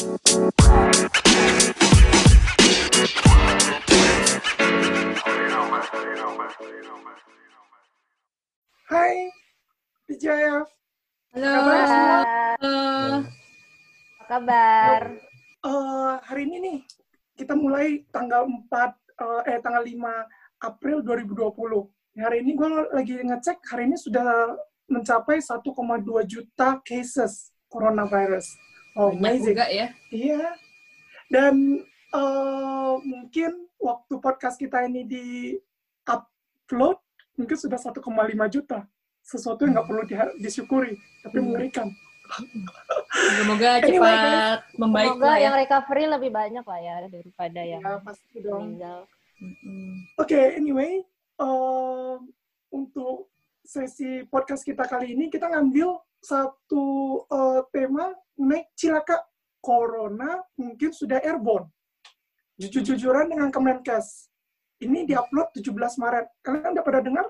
Hai, DJF. Halo. Kabar semua? Halo. Apa kabar? Eh, hari ini nih, kita mulai tanggal 4, eh, eh, tanggal 5 April 2020. Hari ini gue lagi ngecek, hari ini sudah mencapai 1,2 juta cases coronavirus. Oh, Banyak amazing. juga ya. Iya. Dan eh, mungkin waktu podcast kita ini di upload, mungkin sudah 1,5 juta. Sesuatu yang nggak perlu di- disyukuri, tapi Hmm. mengerikan. Semoga Anyway, cepat membaik Semoga ya. yang recovery lebih banyak lah ya daripada yang Ya, pasti dong. meninggal. Oke, anyway, eh, untuk sesi podcast kita kali ini, kita ngambil satu eh, tema mengenai cilaka corona mungkin sudah airborne. Jujur-jujuran dengan Kemenkes. Ini diupload 17 Maret. Kalian udah pada dengar?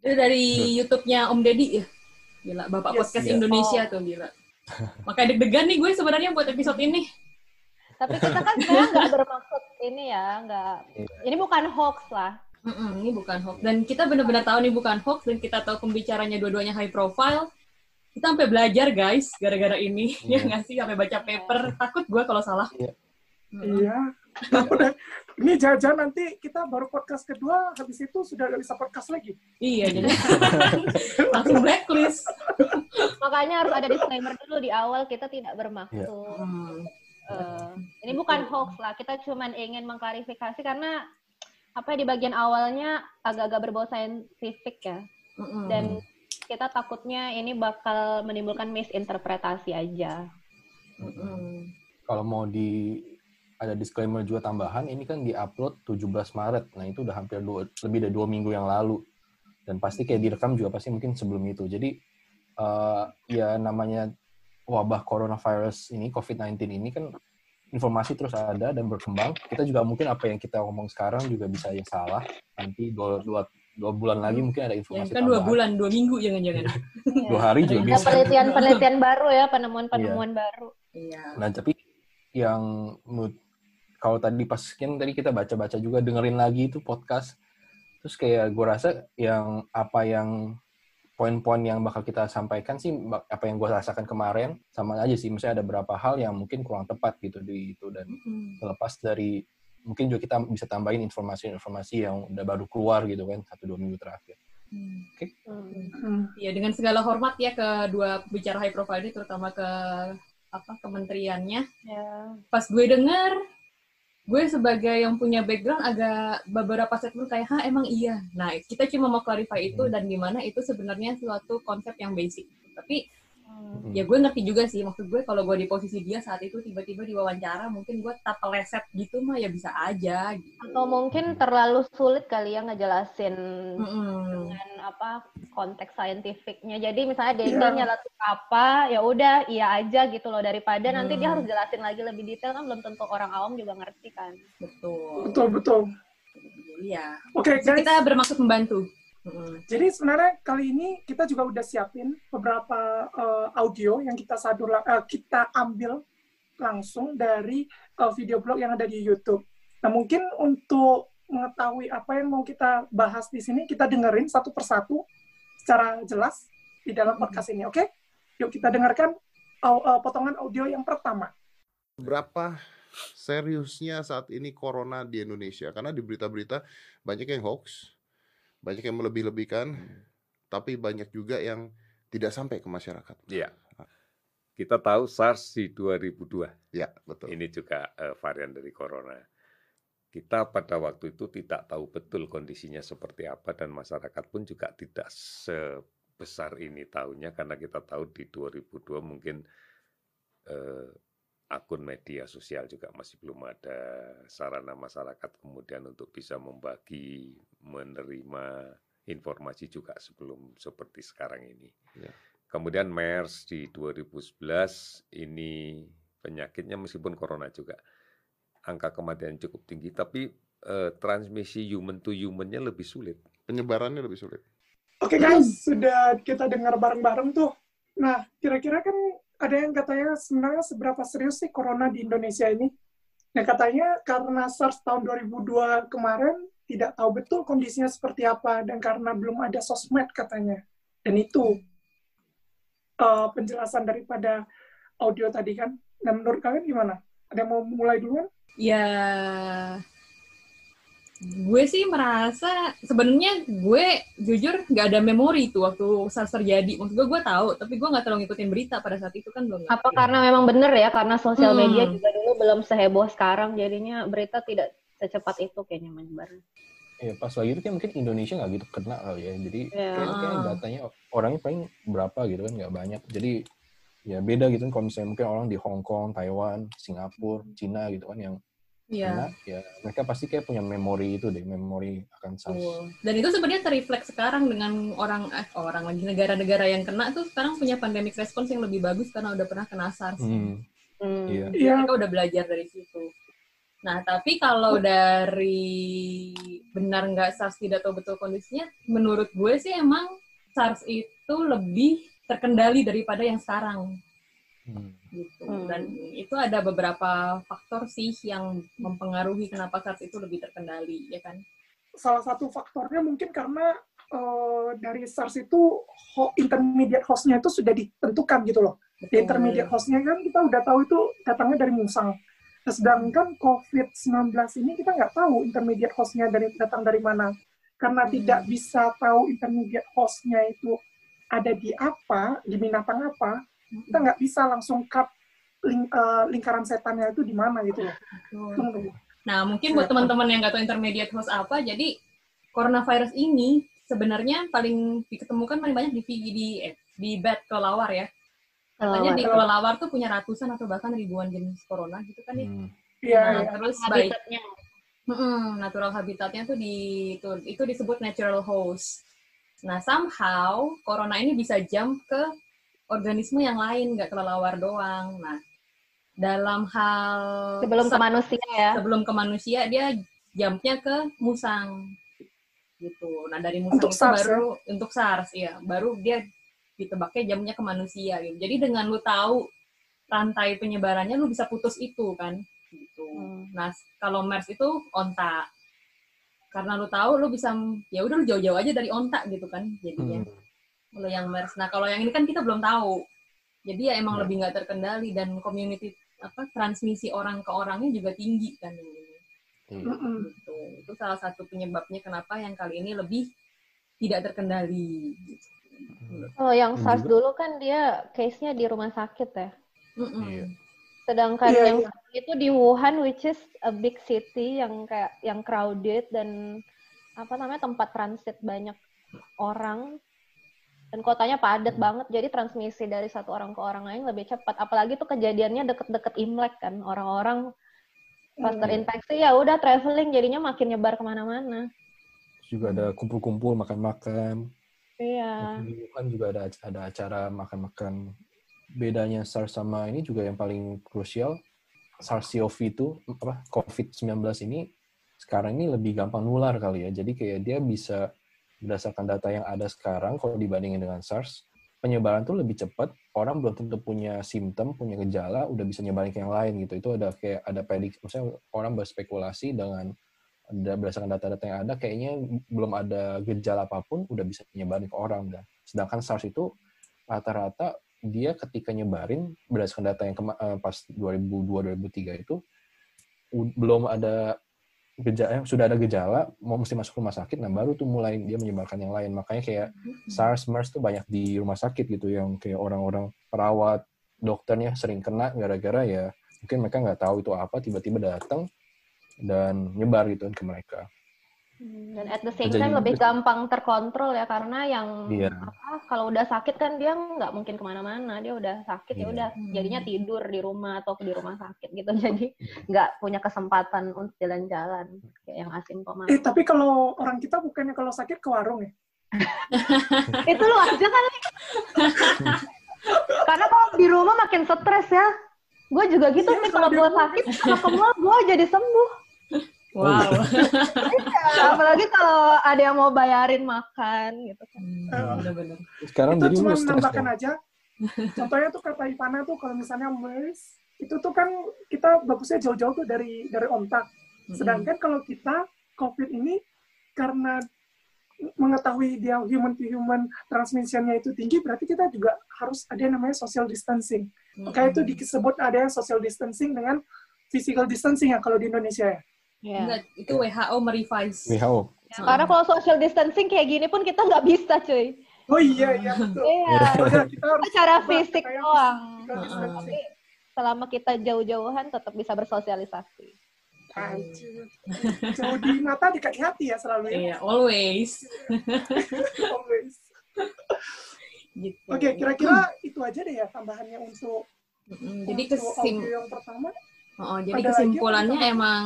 Itu dari YouTube-nya Om Deddy ya. Gila, Bapak Yes. Podcast Iya. Indonesia tuh gila. Makanya deg-degan nih gue sebenarnya buat episode ini. Tapi kita kan sebenarnya nggak bermaksud ini ya, nggak. Ini bukan hoax lah. Mm-mm, ini bukan hoax. Dan kita benar-benar tahu ini bukan hoax dan kita tahu pembicaranya dua-duanya high profile. Kita sampai belajar guys gara-gara ini. Ya Iya. nggak sih sampai baca paper. Takut gue kalau salah. Iya. Iya. Nah, udah. Ini jangan-jangan nanti kita baru podcast kedua, habis itu sudah nggak bisa podcast lagi. Iya jadi langsung blacklist. Makanya harus ada disclaimer dulu di awal kita tidak bermaksud. Iya. Hmm. eh, ini bukan hoax lah. Kita cuma ingin mengklarifikasi karena apa ya, di bagian awalnya agak-agak berbau saintifik ya. Mm-mm. Dan kita takutnya ini bakal menimbulkan misinterpretasi aja. Mm-mm. Kalau mau di ada disclaimer juga tambahan, ini kan di-upload 17 Maret. Nah, itu udah hampir dua, lebih dari dua minggu yang lalu. Dan pasti kayak direkam juga pasti mungkin sebelum itu. Jadi, eh, ya namanya wabah coronavirus ini, COVID-19 ini kan informasi terus ada dan berkembang. Kita juga mungkin apa yang kita ngomong sekarang juga bisa yang salah. Nanti dua, dua, dua bulan lagi mungkin ada Ya, informasi kan dua bulan, dua minggu jangan-jangan. Dua hari juga bisa. penelitian-penelitian baru ya, penemuan-penemuan baru. Iya. Nah, tapi yang kalau tadi pas kan tadi kita baca-baca juga dengerin lagi itu podcast. Terus kayak gue rasa yang apa yang poin-poin yang bakal kita sampaikan sih apa yang gue rasakan kemarin sama aja sih. Misalnya ada beberapa hal yang mungkin kurang tepat gitu di itu dan Mm. terlepas dari mungkin juga kita bisa tambahin informasi-informasi yang udah baru keluar gitu kan satu dua minggu terakhir. Hmm. Hmm. Hmm. Ya dengan segala hormat ya ke dua bicara high profile ini, terutama ke apa kementeriannya. Ya. Pas gue denger, gue sebagai yang punya background agak beberapa statement kayak, ha emang iya. Nah kita cuma mau clarify itu dan gimana itu sebenarnya suatu konsep yang basic. Tapi Hmm. ya gue ngerti juga sih maksud gue kalau gue di posisi dia saat itu tiba-tiba diwawancara mungkin gue tak peleset gitu mah ya bisa aja gitu. Atau mungkin terlalu sulit kali ya ngejelasin Mm-mm. dengan apa konteks saintifiknya. Jadi misalnya dia Iya. nyeletuk apa, ya udah iya aja gitu loh daripada nanti dia Hmm. harus jelasin lagi lebih detail kan belum tentu orang awam juga ngerti kan. betul Betul, betul. iya Oke, Jadi guys. kita bermaksud membantu Jadi sebenarnya kali ini kita juga udah siapin beberapa eh, audio yang kita sadur eh, kita ambil langsung dari eh, video blog yang ada di YouTube. Nah mungkin untuk mengetahui apa yang mau kita bahas di sini kita dengerin satu persatu secara jelas di dalam podcast ini, oke? Yuk kita dengarkan au- eh, potongan audio yang pertama. berapa seriusnya saat ini corona di Indonesia karena di berita-berita banyak yang hoax, banyak yang melebih-lebihkan, tapi banyak juga yang tidak sampai ke masyarakat. Iya. Kita tahu SARS di 2002. Ya, betul. Ini juga eh, varian dari corona. Kita pada waktu itu tidak tahu betul kondisinya seperti apa dan masyarakat pun juga tidak sebesar ini tahunya karena kita tahu di 2002 mungkin eh, akun media sosial juga masih belum ada sarana masyarakat kemudian untuk bisa membagi, menerima informasi juga sebelum seperti sekarang ini. Ya. Kemudian MERS di 2011 ini penyakitnya meskipun corona juga angka kematian cukup tinggi tapi eh, transmisi human to human-nya lebih sulit. Penyebarannya lebih sulit. Oke guys, sudah kita dengar bareng-bareng tuh. Nah, kira-kira kan ada yang katanya sebenarnya seberapa serius sih corona di Indonesia ini? Nah, katanya karena SARS tahun 2002 kemarin tidak tahu betul kondisinya seperti apa dan karena belum ada sosmed katanya. Dan itu uh, penjelasan daripada audio tadi kan. Nah, menurut kalian gimana? Ada yang mau mulai duluan? Ya, gue sih merasa sebenarnya gue jujur nggak ada memori tuh waktu SARS terjadi. Maksud gue gue tahu, tapi gue nggak terlalu ngikutin berita pada saat itu kan belum. Apa karena memang bener ya karena sosial media hmm. juga dulu belum seheboh sekarang, jadinya berita tidak secepat itu kayaknya menyebar. Ya pas lagi itu kan mungkin Indonesia nggak gitu kena kali ya, jadi yeah. kayaknya, kayaknya datanya orangnya paling berapa gitu kan nggak banyak. Jadi ya beda gitu kan kalau misalnya mungkin orang di Hong Kong, Taiwan, Singapura, Cina gitu kan yang Iya. ya mereka pasti kayak punya memori itu deh, memori akan SARS. Uh, dan itu sebenarnya terrefleks sekarang dengan orang eh orang lagi negara-negara yang kena tuh sekarang punya pandemic response yang lebih bagus karena udah pernah kena SARS. Hmm. Hmm. Iya. Yeah. Mereka udah belajar dari situ. Nah, tapi kalau dari benar nggak SARS tidak tahu betul kondisinya, menurut gue sih emang SARS itu lebih terkendali daripada yang sekarang. Hmm. Gitu. Hmm. Dan itu ada beberapa faktor sih yang mempengaruhi kenapa SARS itu lebih terkendali, ya kan? Salah satu faktornya mungkin karena uh, dari SARS itu ho intermediate hostnya itu sudah ditentukan gitu loh. Di intermediate hostnya kan kita udah tahu itu datangnya dari musang. Nah, sedangkan COVID-19 ini kita nggak tahu intermediate hostnya dari datang dari mana. Karena hmm. tidak bisa tahu intermediate hostnya itu ada di apa, di binatang apa, kita nggak bisa langsung cut ling, uh, lingkaran setannya itu di mana gitu loh. Nah, mungkin buat teman-teman yang nggak tahu intermediate host apa, jadi coronavirus ini sebenarnya paling diketemukan paling banyak di di eh, di bat kelelawar ya. Katanya di kelelawar tuh punya ratusan atau bahkan ribuan jenis corona gitu kan ya. Hmm. Iya, nah, ya. terus habitatnya. Hmm, natural habitatnya tuh di itu, itu disebut natural host. Nah, somehow corona ini bisa jump ke organisme yang lain, nggak kelelawar doang. Nah, dalam hal sebelum ke manusia ya. Sebelum ke manusia dia jumpnya ke musang gitu. Nah dari musang untuk itu SARS, baru ya? untuk SARS ya, baru dia ditebaknya jamnya ke manusia gitu. Jadi dengan lu tahu rantai penyebarannya lu bisa putus itu kan gitu. Hmm. Nah kalau MERS itu onta. Karena lu tahu lu bisa ya udah lu jauh-jauh aja dari onta gitu kan jadinya. Hmm kalau yang MERS. Nah kalau yang ini kan kita belum tahu. Jadi ya emang ya. lebih nggak terkendali dan community apa transmisi orang ke orangnya juga tinggi kan ini. Hmm. Gitu. Itu salah satu penyebabnya kenapa yang kali ini lebih tidak terkendali. Gitu. Kalau yang SARS dulu kan dia case-nya di rumah sakit ya. Iya. Sedangkan yeah, yang yeah. itu di Wuhan, which is a big city yang kayak yang crowded dan apa namanya tempat transit banyak orang dan kotanya padat hmm. banget jadi transmisi dari satu orang ke orang lain lebih cepat apalagi tuh kejadiannya deket-deket imlek kan orang-orang pas hmm. terinfeksi ya udah traveling jadinya makin nyebar ke mana-mana juga ada kumpul-kumpul makan-makan iya kan juga ada ada acara makan-makan bedanya SARS sama ini juga yang paling krusial SARS-CoV itu apa COVID-19 ini sekarang ini lebih gampang nular kali ya jadi kayak dia bisa berdasarkan data yang ada sekarang kalau dibandingin dengan SARS, penyebaran tuh lebih cepat. Orang belum tentu punya simptom, punya gejala, udah bisa nyebarin ke yang lain gitu. Itu ada kayak ada prediksi, maksudnya orang berspekulasi dengan berdasarkan data-data yang ada, kayaknya belum ada gejala apa pun udah bisa nyebarin ke orang. Dan sedangkan SARS itu rata-rata dia ketika nyebarin berdasarkan data yang eh, pas 2002-2003 itu belum ada gejala eh, sudah ada gejala mau mesti masuk rumah sakit nah baru tuh mulai dia menyebarkan yang lain makanya kayak mm-hmm. SARS MERS tuh banyak di rumah sakit gitu yang kayak orang-orang perawat dokternya sering kena gara-gara ya mungkin mereka nggak tahu itu apa tiba-tiba datang dan nyebar gitu ke mereka. Hmm, dan at the same time lebih gampang terkontrol ya karena yang iya. apa kalau udah sakit kan dia nggak mungkin ke mana-mana dia udah sakit ya iya. ya udah jadinya hmm. tidur di rumah atau di rumah sakit gitu. Jadi nggak punya kesempatan untuk jalan-jalan kayak yang asim kok eh tapi kalau orang kita bukannya kalau sakit ke warung ya? Itu lu aja kan. Karena kalau di rumah makin stres ya. Gue juga gitu iya, nih kalau gue sakit sama kemul gue jadi sembuh wow. iya, apalagi kalau ada yang mau bayarin makan gitu kan. Hmm, benar-benar. Sekarang itu cuma menambahkan aja Contohnya tuh kata Ivana tuh kalau misalnya MERS itu tuh kan kita bagusnya jauh-jauh tuh dari dari ontak. Sedangkan kalau kita COVID ini karena mengetahui dia human to human transmissionnya itu tinggi, berarti kita juga harus ada yang namanya social distancing. Maka itu disebut ada yang social distancing dengan physical distancing ya kalau di Indonesia ya. Yeah. Enggak, itu WHO merevise. WHO. Ya, karena kalau social distancing kayak gini pun kita nggak bisa, cuy. Oh iya, iya betul. Iya. kita harus secara fisik doang. Tapi selama kita jauh-jauhan tetap bisa bersosialisasi. Jauh di mata di kaki hati ya selalu ya. Iya, always. always. Gitu. Oke, okay, kira-kira itu aja deh ya tambahannya untuk mm, jadi kesim yang pertama. Oh, jadi kesimpulannya emang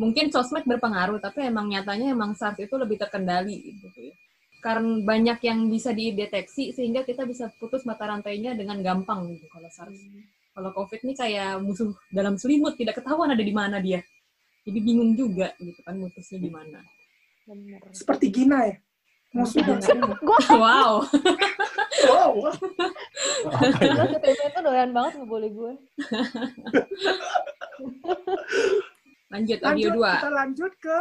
mungkin sosmed berpengaruh, tapi emang nyatanya emang SARS itu lebih terkendali gitu ya. Karena banyak yang bisa dideteksi sehingga kita bisa putus mata rantainya dengan gampang gitu kalau SARS. Hmm. Kalau COVID ini kayak musuh dalam selimut, tidak ketahuan ada di mana dia. Jadi bingung juga gitu kan mutusnya di mana. Seperti Gina ya? Musuh dalam selimut. wow. wow. Gue itu doyan banget ngebully gue. lanjut audio lanjut, dua. Kita lanjut ke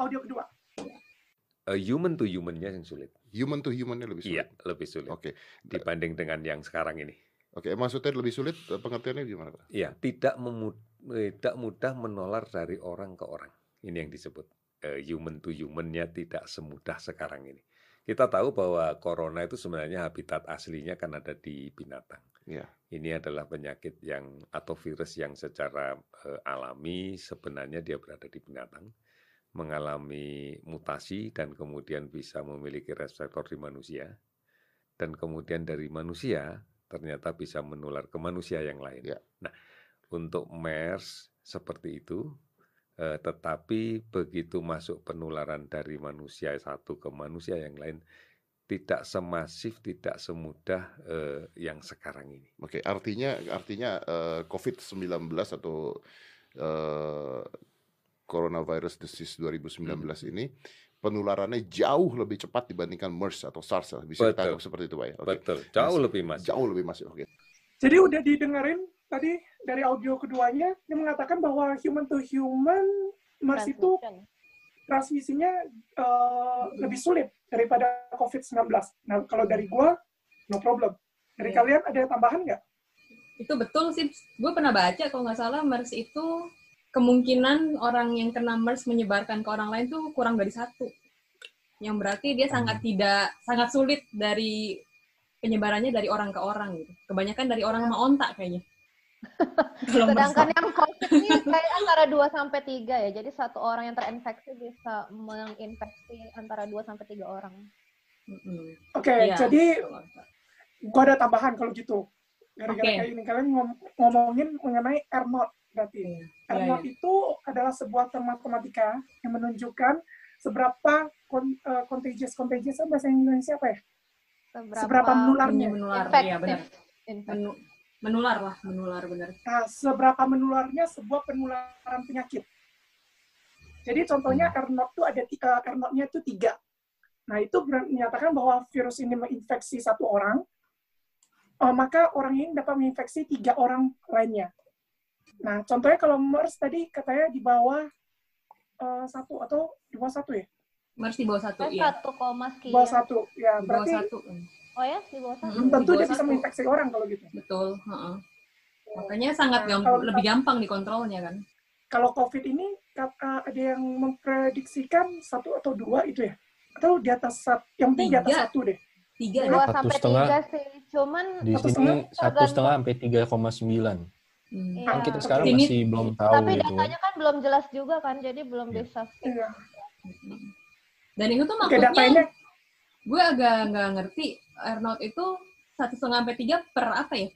audio kedua. Uh, human to humannya yang sulit. Human to humannya lebih sulit. Iya, lebih sulit. Oke. Okay. Dibanding dengan yang sekarang ini. Oke, okay. maksudnya lebih sulit eh, pengertiannya gimana, Pak? Iya, tidak memud tidak mudah menular dari orang ke orang. Ini yang disebut uh, human to humannya tidak semudah sekarang ini. Kita tahu bahwa corona itu sebenarnya habitat aslinya kan ada di binatang. Yeah. Ini adalah penyakit yang atau virus yang secara uh, alami sebenarnya dia berada di binatang, mengalami mutasi dan kemudian bisa memiliki reseptor di manusia, dan kemudian dari manusia ternyata bisa menular ke manusia yang lain. Yeah. Nah, untuk MERS seperti itu, uh, tetapi begitu masuk penularan dari manusia satu ke manusia yang lain tidak semasif, tidak semudah uh, yang sekarang ini. Oke, artinya artinya uh, COVID-19 atau uh, coronavirus disease 2019 hmm. ini penularannya jauh lebih cepat dibandingkan MERS atau SARS. Bisa ditangkap seperti itu, Pak ya? Okay. Betul, jauh masih, lebih masif. Jauh lebih masif, oke. Okay. Jadi udah didengerin tadi dari audio keduanya dia mengatakan bahwa human to human MERS itu transmisinya uh, lebih sulit daripada COVID-19. Nah, kalau dari gua no problem. Dari yeah. kalian ada tambahan nggak? Itu betul sih. Gue pernah baca kalau nggak salah MERS itu kemungkinan orang yang kena MERS menyebarkan ke orang lain tuh kurang dari satu. Yang berarti dia sangat hmm. tidak sangat sulit dari penyebarannya dari orang ke orang gitu. Kebanyakan dari orang sama ontak kayaknya. Sedangkan yang COVID ini kayak antara 2 sampai 3 ya. Jadi satu orang yang terinfeksi bisa menginfeksi antara 2 sampai 3 orang. Oke, okay, ya. jadi gua ada tambahan kalau gitu. Gara-gara okay. kayak ini kalian ngom ngomongin mengenai R naught berarti. Yeah. R naught yeah, itu adalah sebuah term matematika yang menunjukkan seberapa uh, contagious contagious bahasa Indonesia apa ya? Seberapa, seberapa menularnya. Menular, iya benar. Menular lah, menular benar. Nah, seberapa menularnya sebuah penularan penyakit. Jadi contohnya hmm. Naught itu ada uh, R naught-nya itu tiga. Nah itu menyatakan bahwa virus ini menginfeksi satu orang, uh, maka orang ini dapat menginfeksi tiga orang lainnya. Nah contohnya kalau MERS tadi katanya di bawah uh, satu atau di bawah satu ya? MERS di bawah satu, iya. Satu koma sekian. Bawah satu, ya. Di bawah satu. Oh ya, di bawah satu. Hmm, tentu dia bisa menginfeksi orang kalau gitu. Betul. Uh -uh. Makanya sangat nah, gampang, lebih gampang dikontrolnya kan. Kalau COVID ini ada yang memprediksikan satu atau dua itu ya? Atau di atas satu? Yang penting di atas satu deh. Tiga, dua sampai setengah, tiga sih. Cuman di sini satu setengah sampai tiga koma sembilan. Hmm. Kan kita sekarang ini, masih belum tahu. Tapi gitu. datanya kan belum jelas juga kan, jadi belum yeah. bisa. Iya. Dan itu tuh maksudnya, gue agak nggak ngerti Arnold itu satu setengah sampai tiga per apa ya?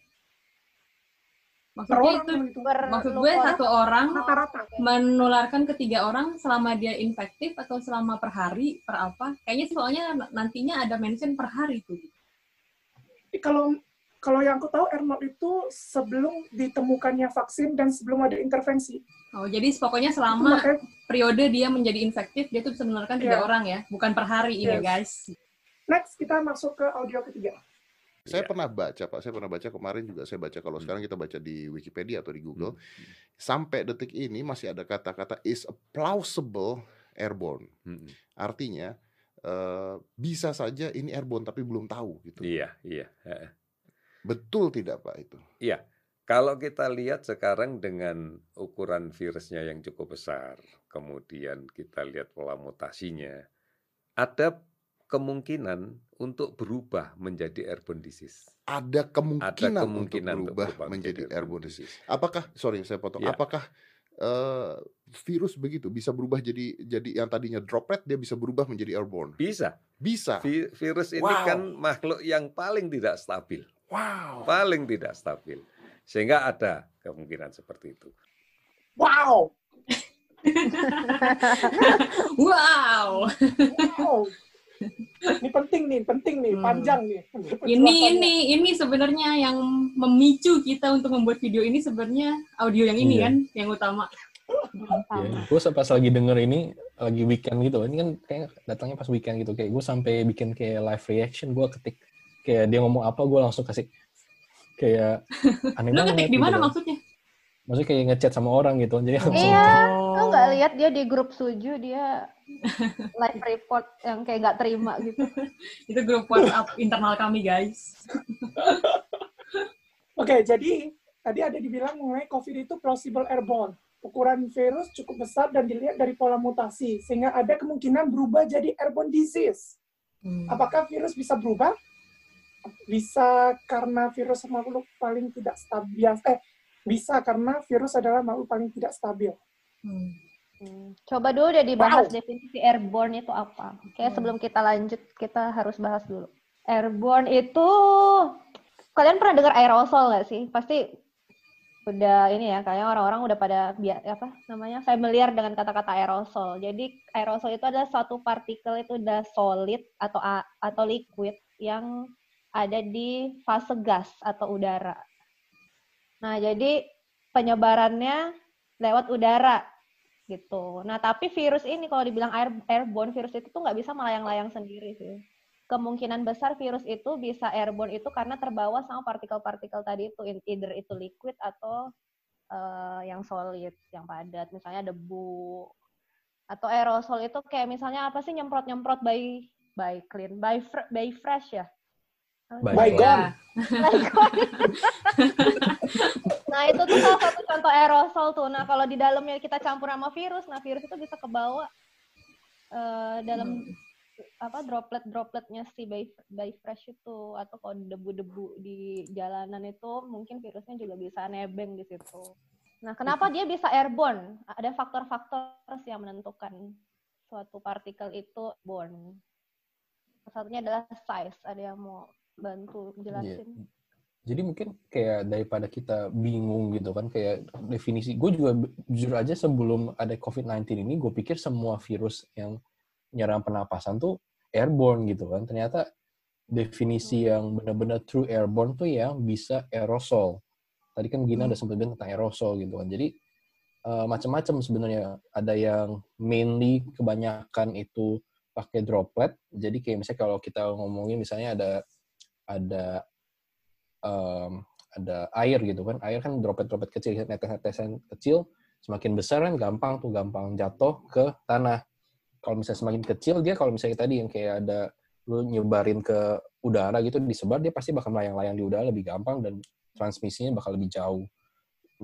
Maksudnya itu, itu. maksud gue satu orang rata-rata menularkan ke tiga orang selama dia infektif atau selama per hari per apa? Kayaknya soalnya nantinya ada mention per hari tuh. Kalau kalau yang aku tahu R0 itu sebelum ditemukannya vaksin dan sebelum ada intervensi. Oh, jadi pokoknya selama makanya, periode dia menjadi infektif, dia tuh bisa menularkan tiga yeah. orang ya, bukan per hari yes. ini guys. Next, kita masuk ke audio ketiga. Saya yeah. pernah baca Pak, saya pernah baca kemarin juga saya baca kalau hmm. sekarang kita baca di Wikipedia atau di Google, hmm. sampai detik ini masih ada kata-kata is a plausible airborne. Hmm. Artinya uh, bisa saja ini airborne tapi belum tahu gitu. Iya, iya. Betul tidak Pak itu? Iya. Kalau kita lihat sekarang dengan ukuran virusnya yang cukup besar, kemudian kita lihat pola mutasinya, ada kemungkinan untuk berubah menjadi airborne disease. Ada kemungkinan, Ada kemungkinan untuk berubah, untuk berubah menjadi, menjadi airborne disease. Apakah sorry saya potong. Ya. Apakah uh, virus begitu bisa berubah jadi jadi yang tadinya droplet dia bisa berubah menjadi airborne? Bisa. Bisa. Vi virus ini wow. kan makhluk yang paling tidak stabil. Wow. Paling tidak stabil. Sehingga ada kemungkinan seperti itu. Wow. wow. wow. Ini penting nih, penting nih, hmm. panjang nih. Ini ini ini sebenarnya yang memicu kita untuk membuat video ini sebenarnya audio yang ini iya. kan yang utama. Ya, gue pas lagi denger ini lagi weekend gitu, ini kan kayak datangnya pas weekend gitu, kayak gue sampai bikin kayak live reaction, gue ketik kayak dia ngomong apa, gue langsung kasih kayak aneh banget. Lu ngetik di mana gitu. maksudnya? Maksudnya kayak ngechat sama orang gitu. Jadi iya, oh. Lo nggak lihat dia di grup suju dia live report yang kayak nggak terima gitu. Itu grup WhatsApp internal kami guys. Oke, jadi tadi ada dibilang mengenai COVID itu plausible airborne. Ukuran virus cukup besar dan dilihat dari pola mutasi, sehingga ada kemungkinan berubah jadi airborne disease. Hmm. Apakah virus bisa berubah? bisa karena virus makhluk paling tidak stabil eh bisa karena virus adalah makhluk paling tidak stabil. Hmm. Hmm. Coba dulu deh dibahas wow. definisi airborne itu apa. Oke, hmm. sebelum kita lanjut kita harus bahas dulu. Airborne itu kalian pernah dengar aerosol nggak sih? Pasti udah ini ya, kayaknya orang-orang udah pada apa namanya familiar dengan kata-kata aerosol. Jadi aerosol itu adalah suatu partikel itu udah solid atau atau liquid yang ada di fase gas atau udara. Nah, jadi penyebarannya lewat udara gitu. Nah, tapi virus ini kalau dibilang air, airborne, virus itu tuh nggak bisa melayang-layang sendiri sih. Kemungkinan besar virus itu bisa airborne itu karena terbawa sama partikel-partikel tadi itu, either itu liquid atau uh, yang solid, yang padat, misalnya debu atau aerosol itu kayak misalnya apa sih nyemprot-nyemprot by by clean, by fr by fresh ya. Baygon. nah itu tuh salah satu contoh aerosol tuh. Nah kalau di dalamnya kita campur sama virus, nah virus itu bisa kebawa uh, dalam apa droplet-dropletnya si by, by fresh itu atau kalau debu-debu di jalanan itu mungkin virusnya juga bisa nebeng di situ. Nah kenapa dia bisa airborne? Ada faktor-faktor yang menentukan suatu partikel itu born. Satunya adalah size. Ada yang mau bantu jelasin. Yeah. Jadi mungkin kayak daripada kita bingung gitu kan kayak definisi gue juga jujur aja sebelum ada COVID-19 ini gue pikir semua virus yang nyerang pernapasan tuh airborne gitu kan. Ternyata definisi hmm. yang benar-benar true airborne tuh yang bisa aerosol. Tadi kan Gina hmm. udah sempat bilang tentang aerosol gitu kan. Jadi uh, macam-macam sebenarnya. Ada yang mainly kebanyakan itu pakai droplet. Jadi kayak misalnya kalau kita ngomongin misalnya ada ada um, ada air gitu kan. Air kan droplet-droplet kecil netes-netesan kecil. Semakin besar kan gampang tuh gampang jatuh ke tanah. Kalau misalnya semakin kecil dia kalau misalnya tadi yang kayak ada lu nyebarin ke udara gitu disebar dia pasti bakal melayang-layang di udara lebih gampang dan transmisinya bakal lebih jauh.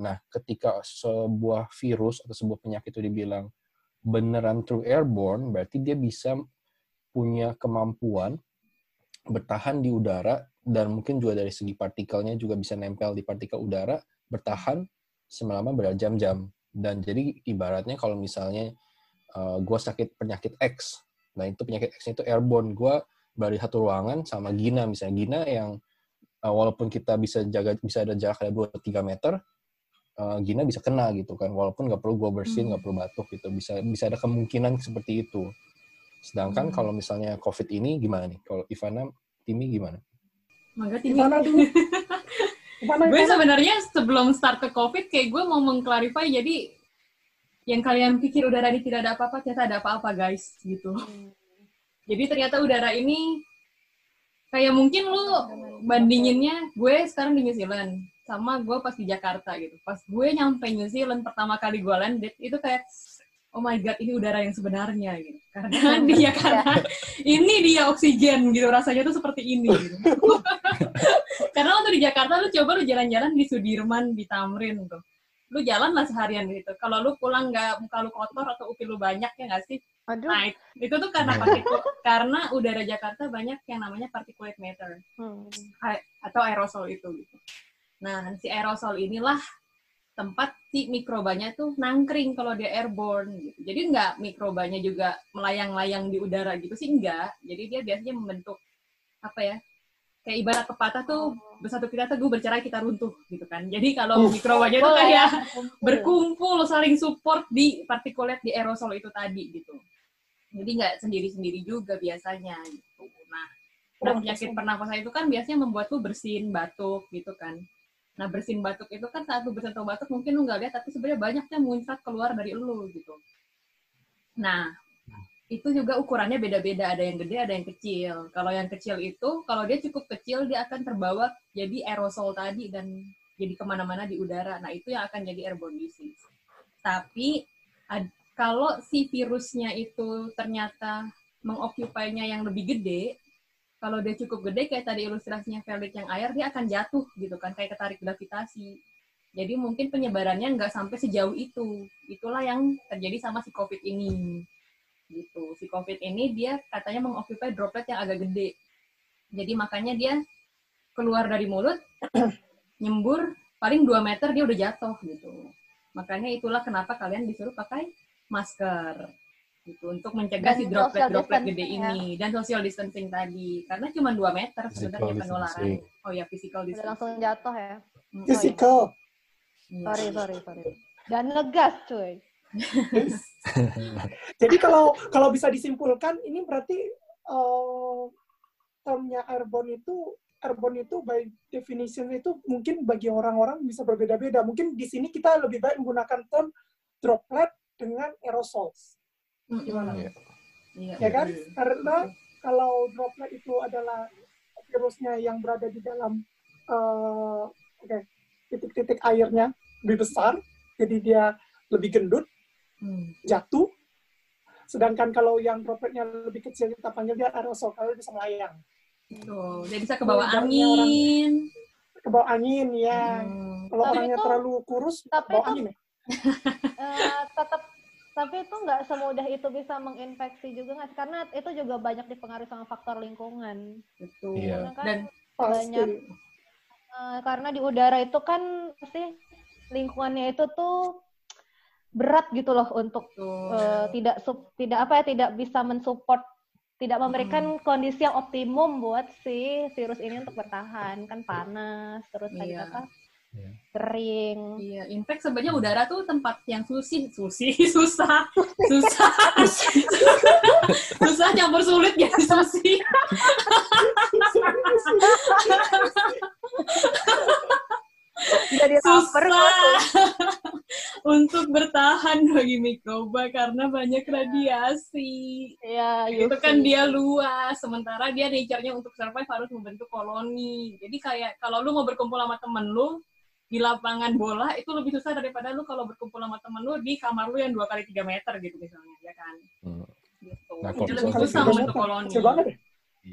Nah, ketika sebuah virus atau sebuah penyakit itu dibilang beneran true airborne, berarti dia bisa punya kemampuan bertahan di udara dan mungkin juga dari segi partikelnya juga bisa nempel di partikel udara bertahan selama berjam-jam dan jadi ibaratnya kalau misalnya uh, eh, gue sakit penyakit X nah itu penyakit X itu airborne gue di satu ruangan sama Gina misalnya Gina yang uh, walaupun kita bisa jaga bisa ada jarak ada dua tiga meter uh, Gina bisa kena gitu kan walaupun nggak perlu gue bersin nggak hmm. perlu batuk gitu bisa bisa ada kemungkinan seperti itu Sedangkan hmm. kalau misalnya COVID ini gimana nih? Kalau Ivana, Timi gimana? Mangga. Ivana dulu. gue sebenarnya sebelum start ke COVID, kayak gue mau mengklarify, jadi yang kalian pikir udara ini tidak ada apa-apa, ternyata ada apa-apa guys, gitu. Hmm. Jadi ternyata udara ini kayak mungkin lu bandinginnya gue sekarang di New Zealand sama gue pas di Jakarta gitu. Pas gue nyampe New Zealand pertama kali gue landed itu kayak oh my god ini udara yang sebenarnya gitu. Karena dia karena ini dia oksigen gitu rasanya tuh seperti ini gitu. karena waktu di Jakarta lu coba lu jalan-jalan di Sudirman, di Tamrin tuh. Lu jalan lah seharian gitu. Kalau lu pulang nggak muka lu kotor atau upil lu banyak ya nggak sih? Aduh. Nah, itu tuh karena partikul, karena udara Jakarta banyak yang namanya particulate matter Hmm. atau aerosol itu gitu. Nah, si aerosol inilah tempat si mikrobanya tuh nangkring kalau dia airborne gitu. Jadi nggak mikrobanya juga melayang-layang di udara gitu sih enggak. Jadi dia biasanya membentuk apa ya? Kayak ibarat pepatah tuh bersatu kita teguh bercerai kita runtuh gitu kan. Jadi kalau mikrobanya tuh kayak ya, berkumpul saling support di particulate di aerosol itu tadi gitu. Jadi nggak sendiri-sendiri juga biasanya gitu. Nah, nah penyakit pernafasan itu kan biasanya membuat lu bersin, batuk gitu kan. Nah bersin batuk itu kan saat lu bersin batuk mungkin lu nggak lihat tapi sebenarnya banyaknya muncrat keluar dari lu gitu. Nah itu juga ukurannya beda-beda ada yang gede ada yang kecil. Kalau yang kecil itu kalau dia cukup kecil dia akan terbawa jadi aerosol tadi dan jadi ke mana-mana di udara. Nah itu yang akan jadi airborne disease. Tapi kalau si virusnya itu ternyata mengokupainya yang lebih gede, kalau dia cukup gede kayak tadi ilustrasinya Felix yang air dia akan jatuh gitu kan kayak ketarik gravitasi. Jadi mungkin penyebarannya nggak sampai sejauh itu. Itulah yang terjadi sama si covid ini. Gitu. Si covid ini dia katanya mengokupai droplet yang agak gede. Jadi makanya dia keluar dari mulut nyembur paling 2 meter dia udah jatuh gitu. Makanya itulah kenapa kalian disuruh pakai masker gitu untuk mencegah Dan si droplet-droplet gede ya. ini dan social distancing tadi karena cuma 2 meter sebenarnya penularan oh ya physical Udah distancing langsung jatuh ya. Physical. iya. Sorry, sorry, sorry. Dan ngegas, cuy. Jadi kalau kalau bisa disimpulkan ini berarti eh, termnya airborne itu airborne itu by definition itu mungkin bagi orang-orang bisa berbeda-beda. Mungkin di sini kita lebih baik menggunakan term droplet dengan aerosols. Mm, Gimana? Iya. iya, Ya kan? betul. Karena kalau droplet itu adalah virusnya yang berada di dalam eh, oke, titik-titik airnya lebih besar, jadi dia lebih gendut, Hmm. jatuh. Sedangkan kalau yang dropletnya lebih kecil kita panggil dia aerosol, kalau bisa melayang. Tuh, dia bisa ke bawah Udaranya orang- angin. Ke bawah angin ya. Hmm. Kalau Tapi orangnya itu- terlalu kurus, tapi bawa itu- angin ya. Eh, tetap tapi itu nggak semudah itu bisa menginfeksi juga nggak sih? karena itu juga banyak dipengaruhi sama faktor lingkungan Betul. Iya. Karena kan Dan Pasti. banyak eh, karena di udara itu kan pasti lingkungannya itu tuh berat gitu loh untuk eh, tidak sup- tidak apa ya tidak bisa mensupport tidak memberikan kondisi yang optimum buat si virus ini untuk bertahan kan panas terus tadi Iya. apa Iya. kering Iya, in fact sebenarnya udara tuh tempat yang susi, susi, susah, susah, susah campur sulit jadi susi. jadi Susah untuk bertahan bagi mikroba karena banyak radiasi. ya Itu kan dia luas, sementara dia nature-nya untuk survive harus membentuk koloni. Jadi kayak kalau lu mau berkumpul sama temen lu di lapangan bola itu lebih susah daripada lu kalau berkumpul sama temen lu di kamar lu yang dua kali tiga meter gitu misalnya, ya kan? Hmm. Gitu. Nah, Itu kalau lebih misalnya susah membentuk koloni. Kecil banget ya.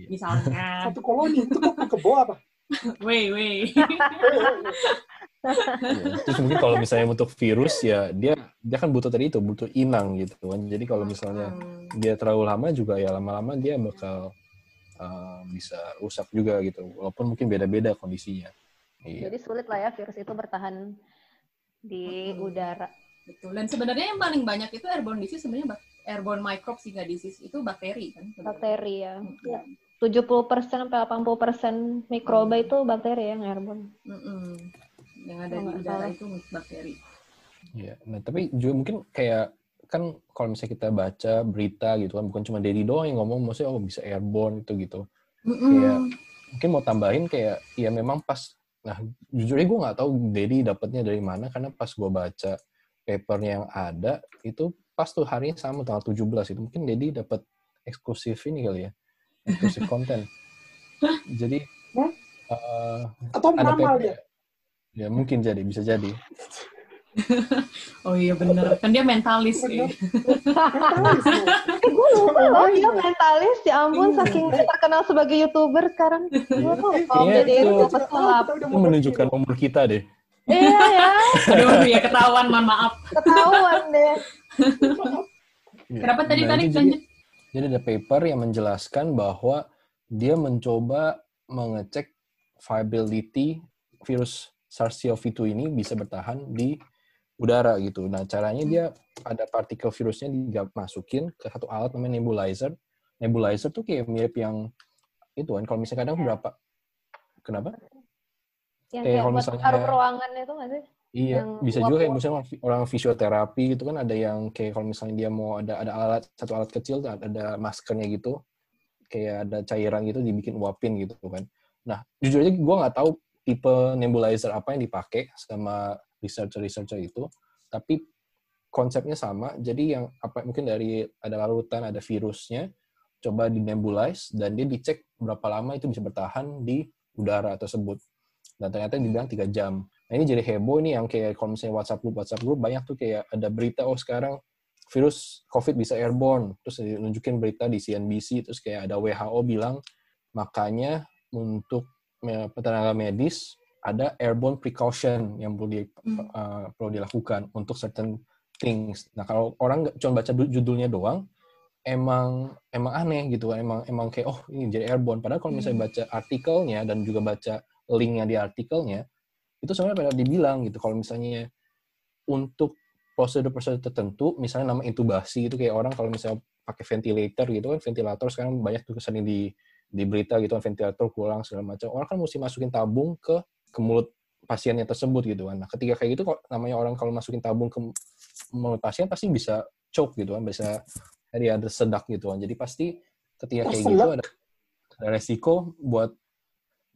Misalnya, Satu koloni itu kok ke bawah apa? weh weh. Iya. Terus mungkin kalau misalnya untuk virus ya dia dia kan butuh tadi itu butuh inang gitu kan. Jadi kalau misalnya Hmm. dia terlalu lama juga ya lama-lama dia bakal uh, bisa rusak juga gitu. Walaupun mungkin beda-beda kondisinya. Iya. jadi sulit lah ya virus itu bertahan di Mm-mm. udara Betul. Dan sebenarnya yang paling banyak itu airborne disease sebenarnya bak- airborne microbes sih nggak disease itu bakteri kan. sebenarnya. bakteri ya Mm-mm. 70% sampai 80% mikroba itu bakteri yang airborne Mm-mm. Yang ada Oh, di udara salah. itu bakteri. Iya. Nah, tapi juga mungkin kayak kan kalau misalnya kita baca berita gitu kan bukan cuma Dedi doang yang ngomong maksudnya oh bisa airborne itu gitu. Mm-mm. Mungkin mau tambahin kayak ya memang pas nah jujur aja gue nggak tahu Dedi dapatnya dari mana karena pas gue baca papernya yang ada itu pas tuh harinya sama tanggal 17 itu. Mungkin Dedi dapat eksklusif ini kali ya eksklusif konten. Jadi huh? uh, atau meramal dia? Ya mungkin jadi bisa jadi oh iya bener. Kan dia mentalis sih mentalis. Gue lupa loh. Dia mentalis. Ya ampun iya. saking terkenal sebagai youtuber sekarang. Gue tuh oh jadi itu pesulap itu menunjukkan umur kita deh. Iya ya. Aduh ya ketahuan mohon maaf. Ketahuan deh. Kenapa tadi tadi lanjut? jadi ada paper yang menjelaskan bahwa dia mencoba mengecek viability virus SARS-CoV-2 ini bisa bertahan di udara gitu. Nah, caranya dia ada partikel virusnya dimasukin ke satu alat namanya nebulizer. Nebulizer tuh kayak mirip yang itu kan kalau misalnya kadang berapa kenapa? Yang kayak, kayak kalau misalnya ruangan itu nggak sih? Iya, yang bisa juga kayak misalnya orang fisioterapi gitu kan ada yang kayak kalau misalnya dia mau ada ada alat satu alat kecil ada maskernya gitu kayak ada cairan gitu dibikin uapin gitu kan. Nah, jujur aja gue nggak tahu tipe nebulizer apa yang dipakai sama researcher-researcher itu, tapi konsepnya sama. Jadi yang apa mungkin dari ada larutan, ada virusnya, coba di nebulize dan dia dicek berapa lama itu bisa bertahan di udara tersebut. Dan ternyata dibilang tiga jam. Nah ini jadi heboh nih yang kayak kalau misalnya WhatsApp group, WhatsApp group banyak tuh kayak ada berita oh sekarang virus COVID bisa airborne. Terus nunjukin berita di CNBC, terus kayak ada WHO bilang makanya untuk tenaga medis ada airborne precaution yang perlu di, hmm. uh, perlu dilakukan untuk certain things. Nah kalau orang cuma baca judulnya doang, emang emang aneh gitu kan, emang emang kayak oh ini jadi airborne. Padahal kalau misalnya hmm. baca artikelnya dan juga baca linknya di artikelnya, itu sebenarnya pada dibilang gitu kalau misalnya untuk prosedur-prosedur tertentu, misalnya nama intubasi itu kayak orang kalau misalnya pakai ventilator gitu kan, ventilator sekarang banyak tuh sering di di berita gitu kan ventilator kurang segala macam. Orang kan mesti masukin tabung ke ke mulut pasiennya tersebut gitu kan. Nah, ketika kayak gitu kok namanya orang kalau masukin tabung ke mulut pasien pasti bisa choke gitu kan, bisa jadi ada sedak gitu kan. Jadi pasti ketika kayak gitu ada, ada resiko buat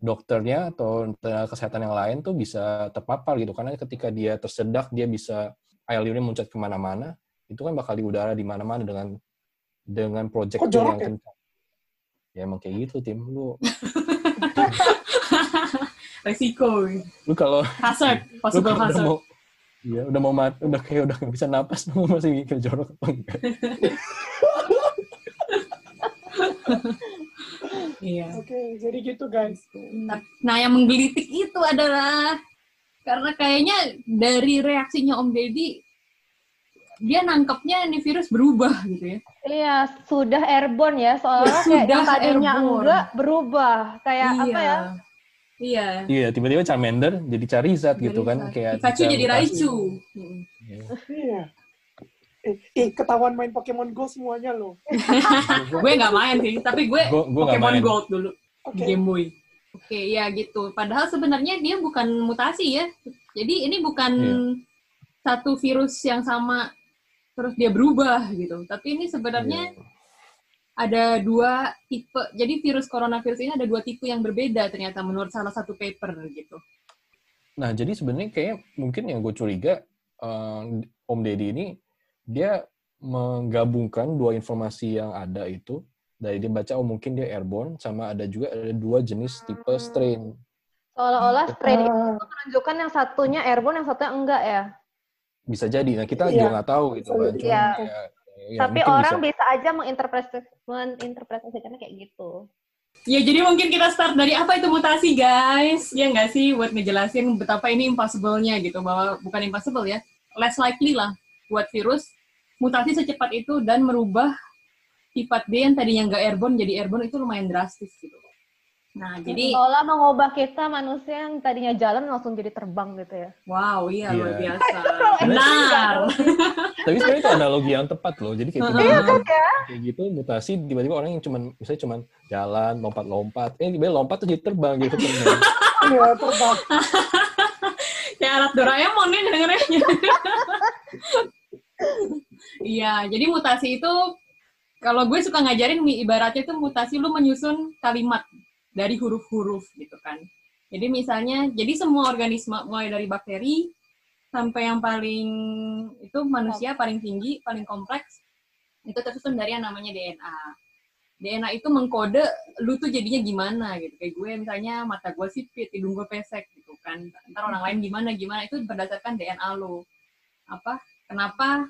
dokternya atau tenaga kesehatan yang lain tuh bisa terpapar gitu karena ketika dia tersedak dia bisa air liurnya muncrat ke mana-mana itu kan bakal di udara di mana-mana dengan dengan project yang ya? kencang ya emang kayak gitu tim lu resiko. Lu kalau hazard, possible lu hazard. Udah mau, iya, udah mau mati, udah kayak udah nggak bisa napas, lu masih mikir jorok apa enggak? iya. Oke, okay, jadi gitu guys. Nah, nah, yang menggelitik itu adalah karena kayaknya dari reaksinya Om Deddy dia nangkepnya ini virus berubah gitu ya. Iya, sudah airborne ya, soalnya kayak yang tadinya airborne. enggak berubah. Kayak iya. apa ya? Iya. Iya, tiba-tiba Charmander jadi Charizard gitu kan kayak Pikachu jadi Raichu. Iya. Eh, eh, ketahuan main Pokemon Go semuanya loh. gue nggak main sih, tapi gue gua, gua Pokemon Gold dulu okay. Game Boy. Oke, okay, ya gitu. Padahal sebenarnya dia bukan mutasi ya. Jadi ini bukan yeah. satu virus yang sama terus dia berubah gitu. Tapi ini sebenarnya yeah ada dua tipe. Jadi virus coronavirus ini ada dua tipe yang berbeda ternyata menurut salah satu paper gitu. Nah, jadi sebenarnya kayak mungkin yang gue curiga um, Om Deddy ini dia menggabungkan dua informasi yang ada itu dari dia baca oh mungkin dia airborne sama ada juga ada dua jenis tipe strain. Seolah-olah strain itu menunjukkan yang satunya airborne yang satunya enggak ya? Bisa jadi. Nah, kita iya. juga nggak tahu gitu kan. Cuma iya. kayak Ya, Tapi orang bisa. bisa aja menginterpretasi menginterpretasikannya kayak gitu. Ya, jadi mungkin kita start dari apa itu mutasi, guys. Ya nggak sih, buat ngejelasin betapa ini impossible-nya gitu. Bahwa bukan impossible ya, less likely lah buat virus mutasi secepat itu dan merubah sifat D yang tadinya nggak airborne jadi airborne itu lumayan drastis gitu. Nah, jadi seolah mengubah kita manusia yang tadinya jalan langsung jadi terbang gitu ya. Wow, iya yeah. luar biasa. Benar. Tapi sebenarnya itu analogi yang tepat loh. Jadi kayak iya kan ya? Kayak gitu mutasi tiba-tiba orang yang cuman misalnya cuman jalan, lompat-lompat, eh tiba-tiba lompat tuh jadi terbang gitu Iya, terbang. Kayak alat Doraemon nih dengernya. Iya, jadi mutasi itu kalau gue suka ngajarin ibaratnya itu mutasi lu menyusun kalimat dari huruf-huruf gitu kan. Jadi misalnya, jadi semua organisme mulai dari bakteri sampai yang paling itu manusia paling tinggi, paling kompleks itu tersusun dari yang namanya DNA. DNA itu mengkode lu tuh jadinya gimana gitu. Kayak gue misalnya mata gue sipit, hidung gue pesek gitu kan. Ntar orang lain gimana gimana itu berdasarkan DNA lu. Apa? Kenapa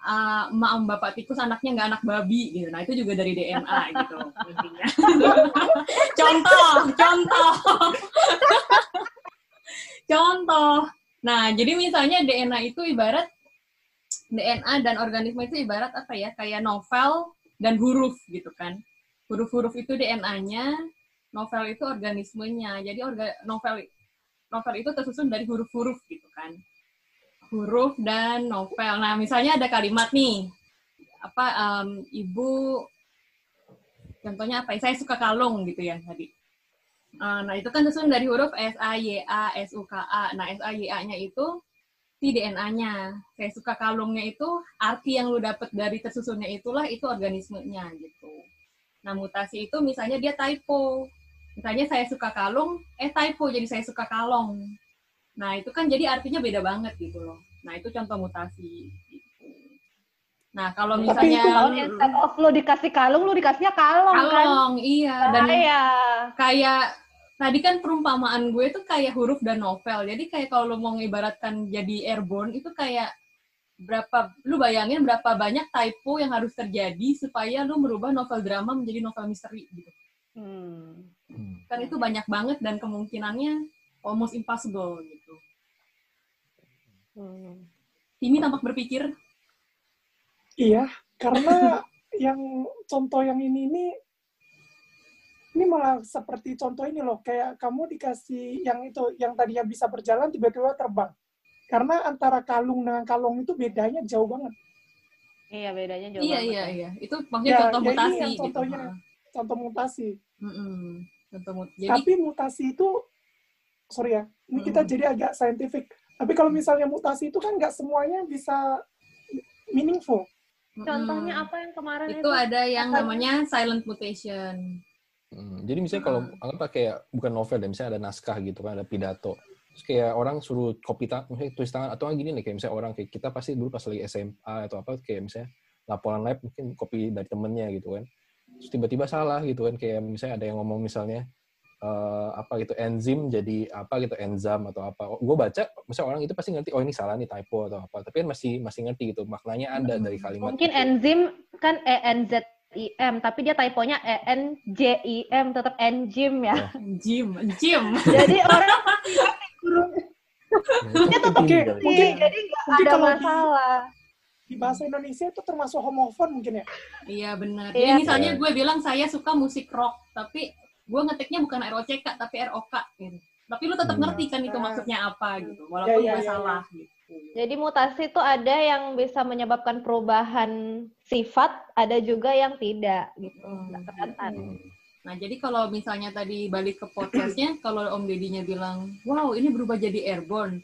uh, emak bapak tikus anaknya nggak anak babi gitu. Nah itu juga dari DNA gitu intinya. contoh, contoh, contoh. Nah jadi misalnya DNA itu ibarat DNA dan organisme itu ibarat apa ya? Kayak novel dan huruf gitu kan. Huruf-huruf itu DNA-nya, novel itu organismenya. Jadi orga, novel novel itu tersusun dari huruf-huruf gitu kan. Huruf dan novel. Nah, misalnya ada kalimat nih. Apa um, ibu contohnya apa? Saya suka kalung gitu ya tadi. Uh, nah, itu kan tersusun dari huruf S A Y A S U K A. Nah, S A Y A-nya itu di DNA-nya. Saya suka kalungnya itu arti yang lu dapet dari tersusunnya itulah itu organismenya gitu. Nah mutasi itu misalnya dia typo. Misalnya saya suka kalung, eh typo jadi saya suka kalong. Nah itu kan jadi artinya beda banget gitu loh. Nah itu contoh mutasi. Nah kalau misalnya Tapi itu instead of lu dikasih kalung, lu dikasihnya kalong, kalong kan? Iya. Dan kayak tadi kan perumpamaan gue tuh kayak huruf dan novel. Jadi kayak kalau lo mau mengibaratkan jadi airborne itu kayak berapa lu bayangin berapa banyak typo yang harus terjadi supaya lu merubah novel drama menjadi novel misteri gitu. Hmm. Kan itu banyak banget dan kemungkinannya almost impossible gitu. Hmm. Timi tampak berpikir. Iya, karena yang contoh yang ini ini ini malah seperti contoh ini loh, kayak kamu dikasih yang itu, yang tadinya bisa berjalan tiba-tiba terbang. Karena antara kalung dengan kalung itu bedanya jauh banget. Iya, bedanya jauh iya, banget. Iya, iya, iya. Itu maksudnya ya, contoh ya mutasi. Ini yang gitu. contohnya, gitu. contoh mutasi. Mm -mm. Contoh mut jadi, Tapi mutasi itu, sorry ya, ini mm -mm. kita jadi agak saintifik. Tapi kalau misalnya mutasi itu kan nggak semuanya bisa meaningful. Contohnya apa yang kemarin itu? Itu ada yang namanya silent mutation. Hmm, jadi misalnya kalau anggap kayak bukan novel deh, misalnya ada naskah gitu kan, ada pidato. Terus kayak orang suruh copy tangan, misalnya tulis tangan, atau gini nih, kayak misalnya orang kayak kita pasti dulu pas lagi SMA atau apa, kayak misalnya laporan lab mungkin copy dari temennya gitu kan. Terus tiba-tiba salah gitu kan, kayak misalnya ada yang ngomong misalnya, uh, apa gitu, enzim jadi apa gitu, enzam atau apa. Gue baca, misalnya orang itu pasti ngerti, oh ini salah nih, typo atau apa. Tapi kan masih masih ngerti gitu, maknanya ada dari kalimat. Mungkin gitu. enzim kan ENZ IM, tapi dia typonya E N J I M tetap enzim ya. Enzim, enzim. Jadi orang dia tetap mungkin, jadi nggak ada masalah. Di, di bahasa Indonesia itu termasuk homofon mungkin ya? Iya benar. Iya. misalnya gue bilang saya suka musik rock, tapi gue ngetiknya bukan R O C K tapi R O K gitu. Tapi lu tetap hmm. ngerti kan itu maksudnya apa gitu, walaupun ya, ya, gue ya, salah ya. gitu. Jadi mutasi itu ada yang bisa menyebabkan perubahan sifat, ada juga yang tidak gitu. Hmm. Hmm. Nah, jadi kalau misalnya tadi balik ke podcastnya, kalau Om Dedinya bilang, wow ini berubah jadi airborne,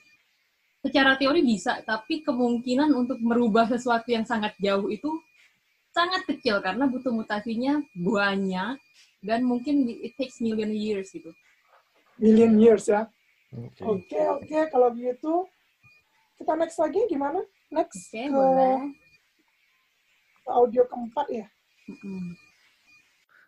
secara teori bisa, tapi kemungkinan untuk merubah sesuatu yang sangat jauh itu sangat kecil karena butuh mutasinya banyak dan mungkin it takes million years gitu. Million years ya. Oke, okay. oke. Okay, okay. Kalau gitu, kita next lagi gimana? Next okay, ke, ke audio keempat ya.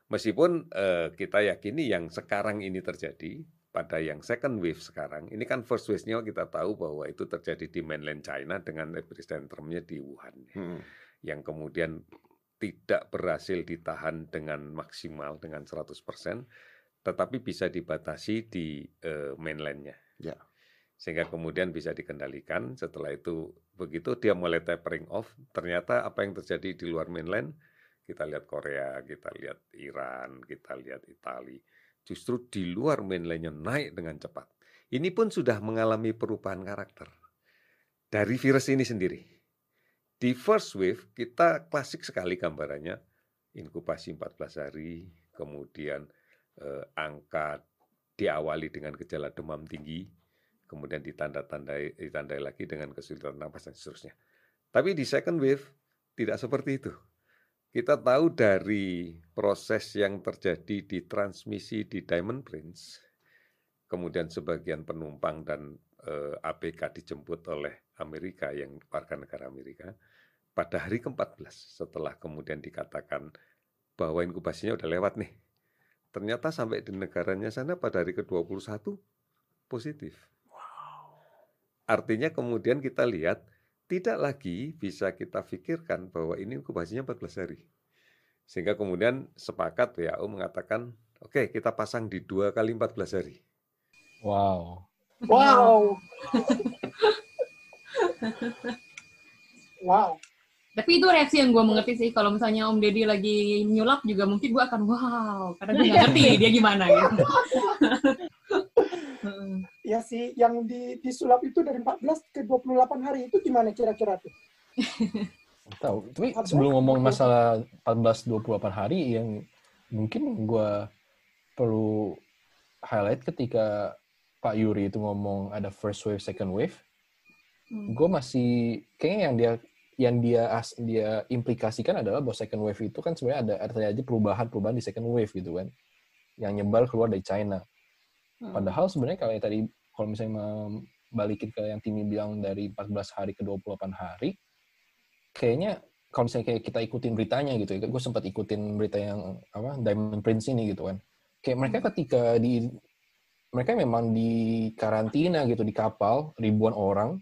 Meskipun uh, kita yakini yang sekarang ini terjadi pada yang second wave sekarang, ini kan first wave-nya kita tahu bahwa itu terjadi di mainland China dengan epicentrumnya di Wuhan, hmm. yang kemudian tidak berhasil ditahan dengan maksimal dengan 100%, tetapi bisa dibatasi di uh, mainlandnya. Ya sehingga kemudian bisa dikendalikan. Setelah itu begitu dia mulai tapering off, ternyata apa yang terjadi di luar mainland, kita lihat Korea, kita lihat Iran, kita lihat Italia, justru di luar mainlandnya naik dengan cepat. Ini pun sudah mengalami perubahan karakter dari virus ini sendiri. Di first wave kita klasik sekali gambarannya inkubasi 14 hari, kemudian eh, angka diawali dengan gejala demam tinggi, kemudian ditanda-tandai ditandai lagi dengan kesulitan nafas dan seterusnya. Tapi di second wave tidak seperti itu. Kita tahu dari proses yang terjadi di transmisi di Diamond Prince, kemudian sebagian penumpang dan eh, ABK dijemput oleh Amerika yang warga negara Amerika pada hari ke-14 setelah kemudian dikatakan bahwa inkubasinya udah lewat nih. Ternyata sampai di negaranya sana pada hari ke-21 positif. Artinya kemudian kita lihat tidak lagi bisa kita pikirkan bahwa ini inkubasinya 14 hari. Sehingga kemudian sepakat WHO mengatakan, oke okay, kita pasang di dua kali 14 hari. Wow. Wow. wow. Tapi itu reaksi yang gue mengerti sih. Kalau misalnya Om Deddy lagi nyulap juga mungkin gue akan wow. Karena gue gak ngerti dia gimana gitu. Iya sih, yang di disulap itu dari 14 ke 28 hari itu gimana kira-kira tuh? Tahu. Tapi sebelum ngomong masalah 14 28 hari yang mungkin gue perlu highlight ketika Pak Yuri itu ngomong ada first wave, second wave. Hmm. Gue masih kayaknya yang dia yang dia as, dia implikasikan adalah bahwa second wave itu kan sebenarnya ada artinya aja perubahan-perubahan di second wave gitu kan. Yang nyebar keluar dari China. Hmm. Padahal sebenarnya kalau yang tadi kalau misalnya balikin ke yang Timi bilang dari 14 hari ke 28 hari, kayaknya kalau misalnya kayak kita ikutin beritanya gitu ya, gue sempat ikutin berita yang apa Diamond Prince ini gitu kan. Kayak mereka hmm. ketika di mereka memang di karantina gitu di kapal ribuan orang.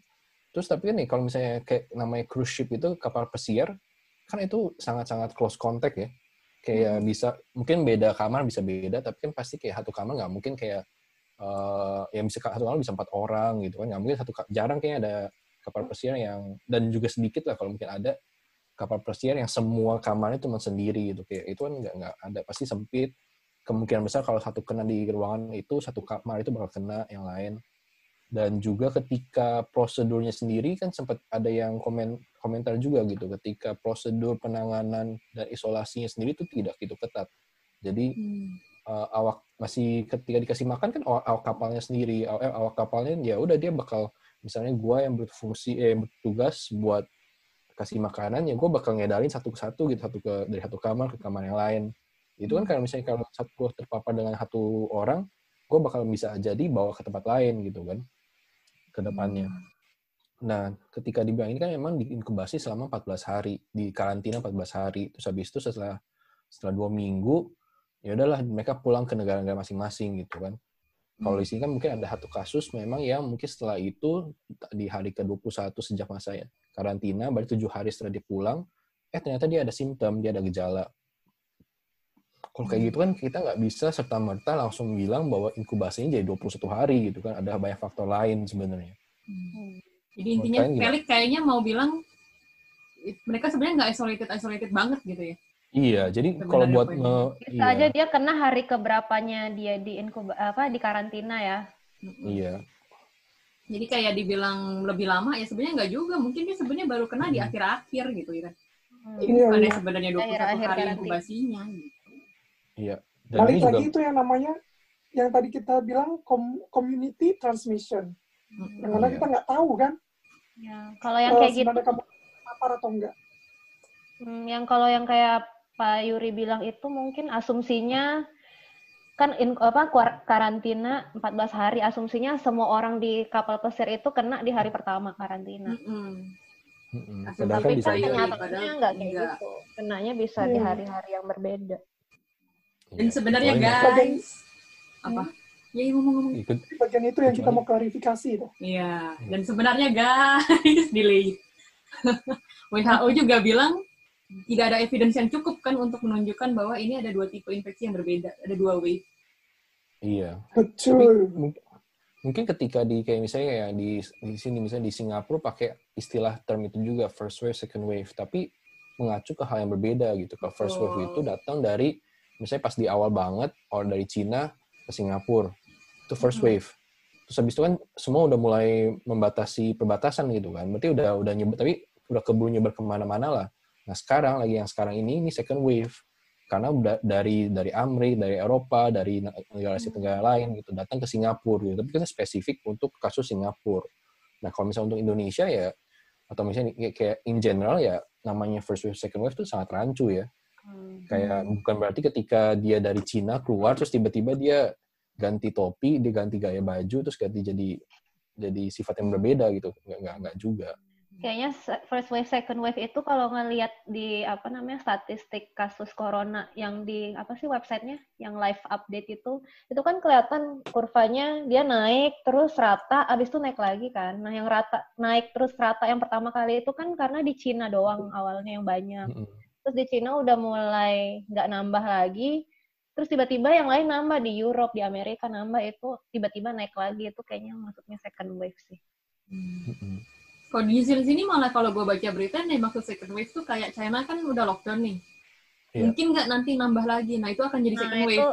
Terus tapi kan nih kalau misalnya kayak namanya cruise ship itu kapal pesiar kan itu sangat-sangat close contact ya. Kayak hmm. bisa mungkin beda kamar bisa beda tapi kan pasti kayak satu kamar nggak mungkin kayak uh, yang bisa satu kamar bisa empat orang gitu kan nggak mungkin satu jarang kayaknya ada kapal pesiar yang dan juga sedikit lah kalau mungkin ada kapal pesiar yang semua kamarnya cuma sendiri gitu kayak itu kan nggak nggak ada pasti sempit kemungkinan besar kalau satu kena di ruangan itu satu kamar itu bakal kena yang lain dan juga ketika prosedurnya sendiri kan sempat ada yang komen komentar juga gitu. Ketika prosedur penanganan dan isolasinya sendiri itu tidak gitu ketat. Jadi hmm. uh, awak masih ketika dikasih makan kan awak, awak kapalnya sendiri. Awak, eh, awak kapalnya ya udah dia bakal misalnya gue yang berfungsi eh bertugas buat kasih makanan ya gue bakal ngedarin satu ke satu gitu satu ke dari satu kamar ke kamar yang lain. Itu kan kalau misalnya kalau satu gue terpapar dengan satu orang gue bakal bisa jadi bawa ke tempat lain gitu kan ke depannya hmm. nah ketika dibilang ini kan memang diinkubasi selama 14 hari di karantina 14 hari terus habis itu setelah setelah dua minggu ya udahlah mereka pulang ke negara-negara masing-masing gitu kan. Kalau di hmm. sini kan mungkin ada satu kasus memang yang mungkin setelah itu di hari ke-21 sejak masa ya, karantina, baru tujuh hari setelah dia pulang, eh ternyata dia ada simptom, dia ada gejala. Kalau kayak gitu kan kita nggak bisa serta-merta langsung bilang bahwa inkubasinya jadi 21 hari gitu kan, ada banyak faktor lain sebenarnya. Hmm. Jadi intinya Felix kayaknya mau bilang mereka sebenarnya nggak isolated isolated banget gitu ya? Iya, jadi kalau buat nge, bisa iya. aja dia kena hari keberapanya dia di inkub apa di karantina ya. Iya. Jadi kayak dibilang lebih lama ya sebenarnya nggak juga, mungkin dia sebenarnya baru kena di akhir-akhir gitu ya. Hmm. Ini bukan iya. sebenarnya 21 akhir, akhir hari inkubasinya gitu. Iya. Dan Balik lagi juga... itu yang namanya yang tadi kita bilang community transmission. Hmm. Yang mana iya. kita nggak tahu kan. Ya, kalau yang kayak gitu kamu apa atau enggak. Hmm, yang kalau yang kayak Pak Yuri bilang itu mungkin asumsinya kan in, apa karantina 14 hari asumsinya semua orang di kapal pesir itu kena di hari pertama karantina. Mm -hmm. Mm -hmm. Tapi bisa nyatanya nggak kayak enggak. gitu. Kenanya bisa yeah. di iya. hari-hari yang berbeda. Dan sebenarnya guys, apa? Ya, ya ngomong-ngomong. Bagian itu yang kita mau klarifikasi itu. Iya. Dan sebenarnya guys, delay. WHO juga bilang tidak ada evidence yang cukup kan untuk menunjukkan bahwa ini ada dua tipe infeksi yang berbeda, ada dua wave. Iya. Betul. Tapi, mungkin ketika di kayak misalnya ya di di sini misalnya di Singapura pakai istilah term itu juga first wave, second wave, tapi mengacu ke hal yang berbeda gitu. Kalau first wave itu datang dari misalnya pas di awal banget orang dari Cina ke Singapura. Itu first hmm. wave. Terus habis itu kan semua udah mulai membatasi perbatasan gitu kan. Berarti udah udah nyebar tapi udah keburu nyebar ke mana-mana lah. Nah sekarang lagi yang sekarang ini ini second wave karena dari dari Amerika, dari Eropa, dari negara Asia Tenggara lain gitu datang ke Singapura gitu. Tapi kan spesifik untuk kasus Singapura. Nah kalau misalnya untuk Indonesia ya atau misalnya kayak in general ya namanya first wave, second wave itu sangat rancu ya. Hmm. Kayak bukan berarti ketika dia dari Cina keluar terus tiba-tiba dia ganti topi, dia ganti gaya baju terus ganti jadi jadi sifat yang berbeda gitu. Nggak nggak, nggak juga. Kayaknya first wave, second wave itu kalau ngelihat di apa namanya statistik kasus corona yang di apa sih websitenya, yang live update itu, itu kan kelihatan kurvanya dia naik terus rata, abis itu naik lagi kan. Nah yang rata naik terus rata yang pertama kali itu kan karena di Cina doang awalnya yang banyak. Terus di Cina udah mulai nggak nambah lagi, terus tiba-tiba yang lain nambah di Europe, di Amerika nambah itu tiba-tiba naik lagi itu kayaknya maksudnya second wave sih. Hmm kondisi di sini malah kalau gue baca berita nih maksud second wave tuh kayak China kan udah lockdown nih. Yeah. Mungkin nggak nanti nambah lagi. Nah itu akan jadi nah, second itu, wave.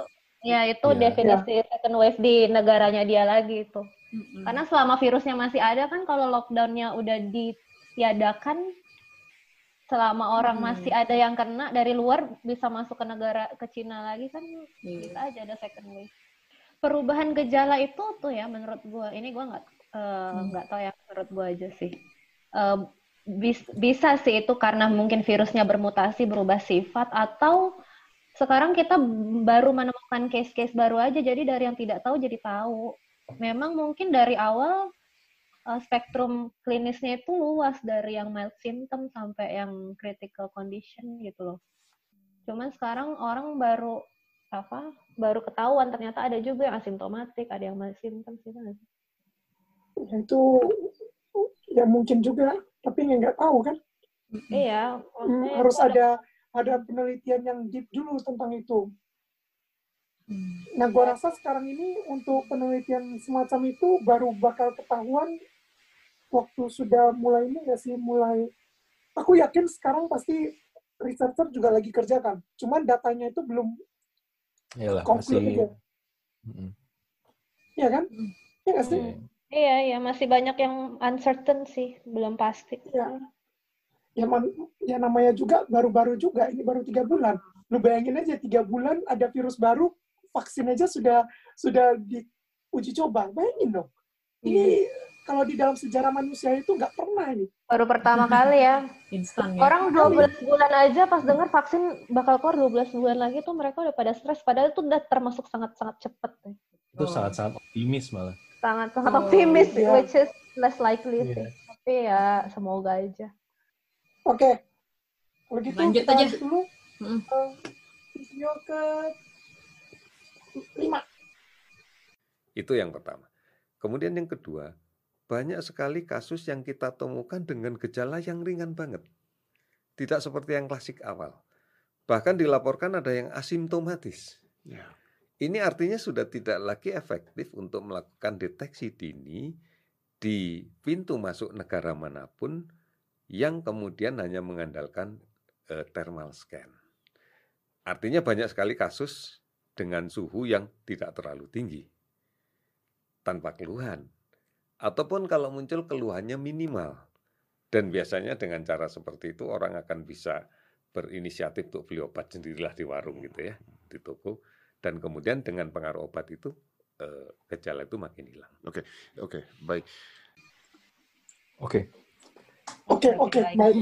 Ya itu yeah. definisi yeah. second wave di negaranya dia lagi itu. Mm-hmm. Karena selama virusnya masih ada kan kalau lockdownnya udah ditiadakan, selama orang hmm. masih ada yang kena dari luar bisa masuk ke negara ke Cina lagi kan yeah. bisa aja ada second wave. Perubahan gejala itu tuh ya menurut gue ini gue nggak Eh, nggak uh, hmm. tahu ya menurut gue aja sih uh, bis, bisa sih itu karena mungkin virusnya bermutasi berubah sifat atau sekarang kita baru menemukan case-case baru aja jadi dari yang tidak tahu jadi tahu memang mungkin dari awal uh, spektrum klinisnya itu luas dari yang mild symptom sampai yang critical condition gitu loh. Cuman sekarang orang baru apa baru ketahuan ternyata ada juga yang asimptomatik ada yang mild symptom gitu ya itu ya mungkin juga tapi nggak tahu kan? Iya hmm, harus ada ada penelitian yang deep dulu tentang itu. Hmm. nah gua rasa sekarang ini untuk penelitian semacam itu baru bakal ketahuan waktu sudah mulai ini nggak sih mulai aku yakin sekarang pasti researcher juga lagi kerjakan cuman datanya itu belum Yalah, masih... Gitu. Mm Ya kan? Mm. Ya nggak sih? Mm. Iya, iya masih banyak yang uncertain sih, belum pasti. Ya, ya, man, ya namanya juga baru-baru juga, ini baru tiga bulan. Lu bayangin aja tiga bulan ada virus baru, vaksin aja sudah sudah diuji coba. Bayangin dong. Ini hmm. Kalau di dalam sejarah manusia itu nggak pernah ini. Baru pertama kali ya. Instan, ya. Orang 12 bulan aja pas dengar vaksin bakal keluar 12 bulan lagi tuh mereka udah pada stres. Padahal itu udah termasuk sangat-sangat cepet. Itu sangat-sangat optimis malah sangat sangat oh, optimis yeah. which is less likely yeah. sih tapi ya semoga aja oke okay. begitu lanjut aja dulu mm. uh, video ke lima itu yang pertama kemudian yang kedua banyak sekali kasus yang kita temukan dengan gejala yang ringan banget tidak seperti yang klasik awal bahkan dilaporkan ada yang asimptomatis yeah. Ini artinya sudah tidak lagi efektif untuk melakukan deteksi dini di pintu masuk negara mana pun yang kemudian hanya mengandalkan uh, thermal scan. Artinya banyak sekali kasus dengan suhu yang tidak terlalu tinggi tanpa keluhan. Ataupun kalau muncul keluhannya minimal. Dan biasanya dengan cara seperti itu orang akan bisa berinisiatif untuk beli obat sendirilah di warung gitu ya, di toko dan kemudian dengan pengaruh obat itu uh, gejala itu makin hilang. Oke, okay. oke, okay. baik. Oke. Okay. Oke, oke, baik.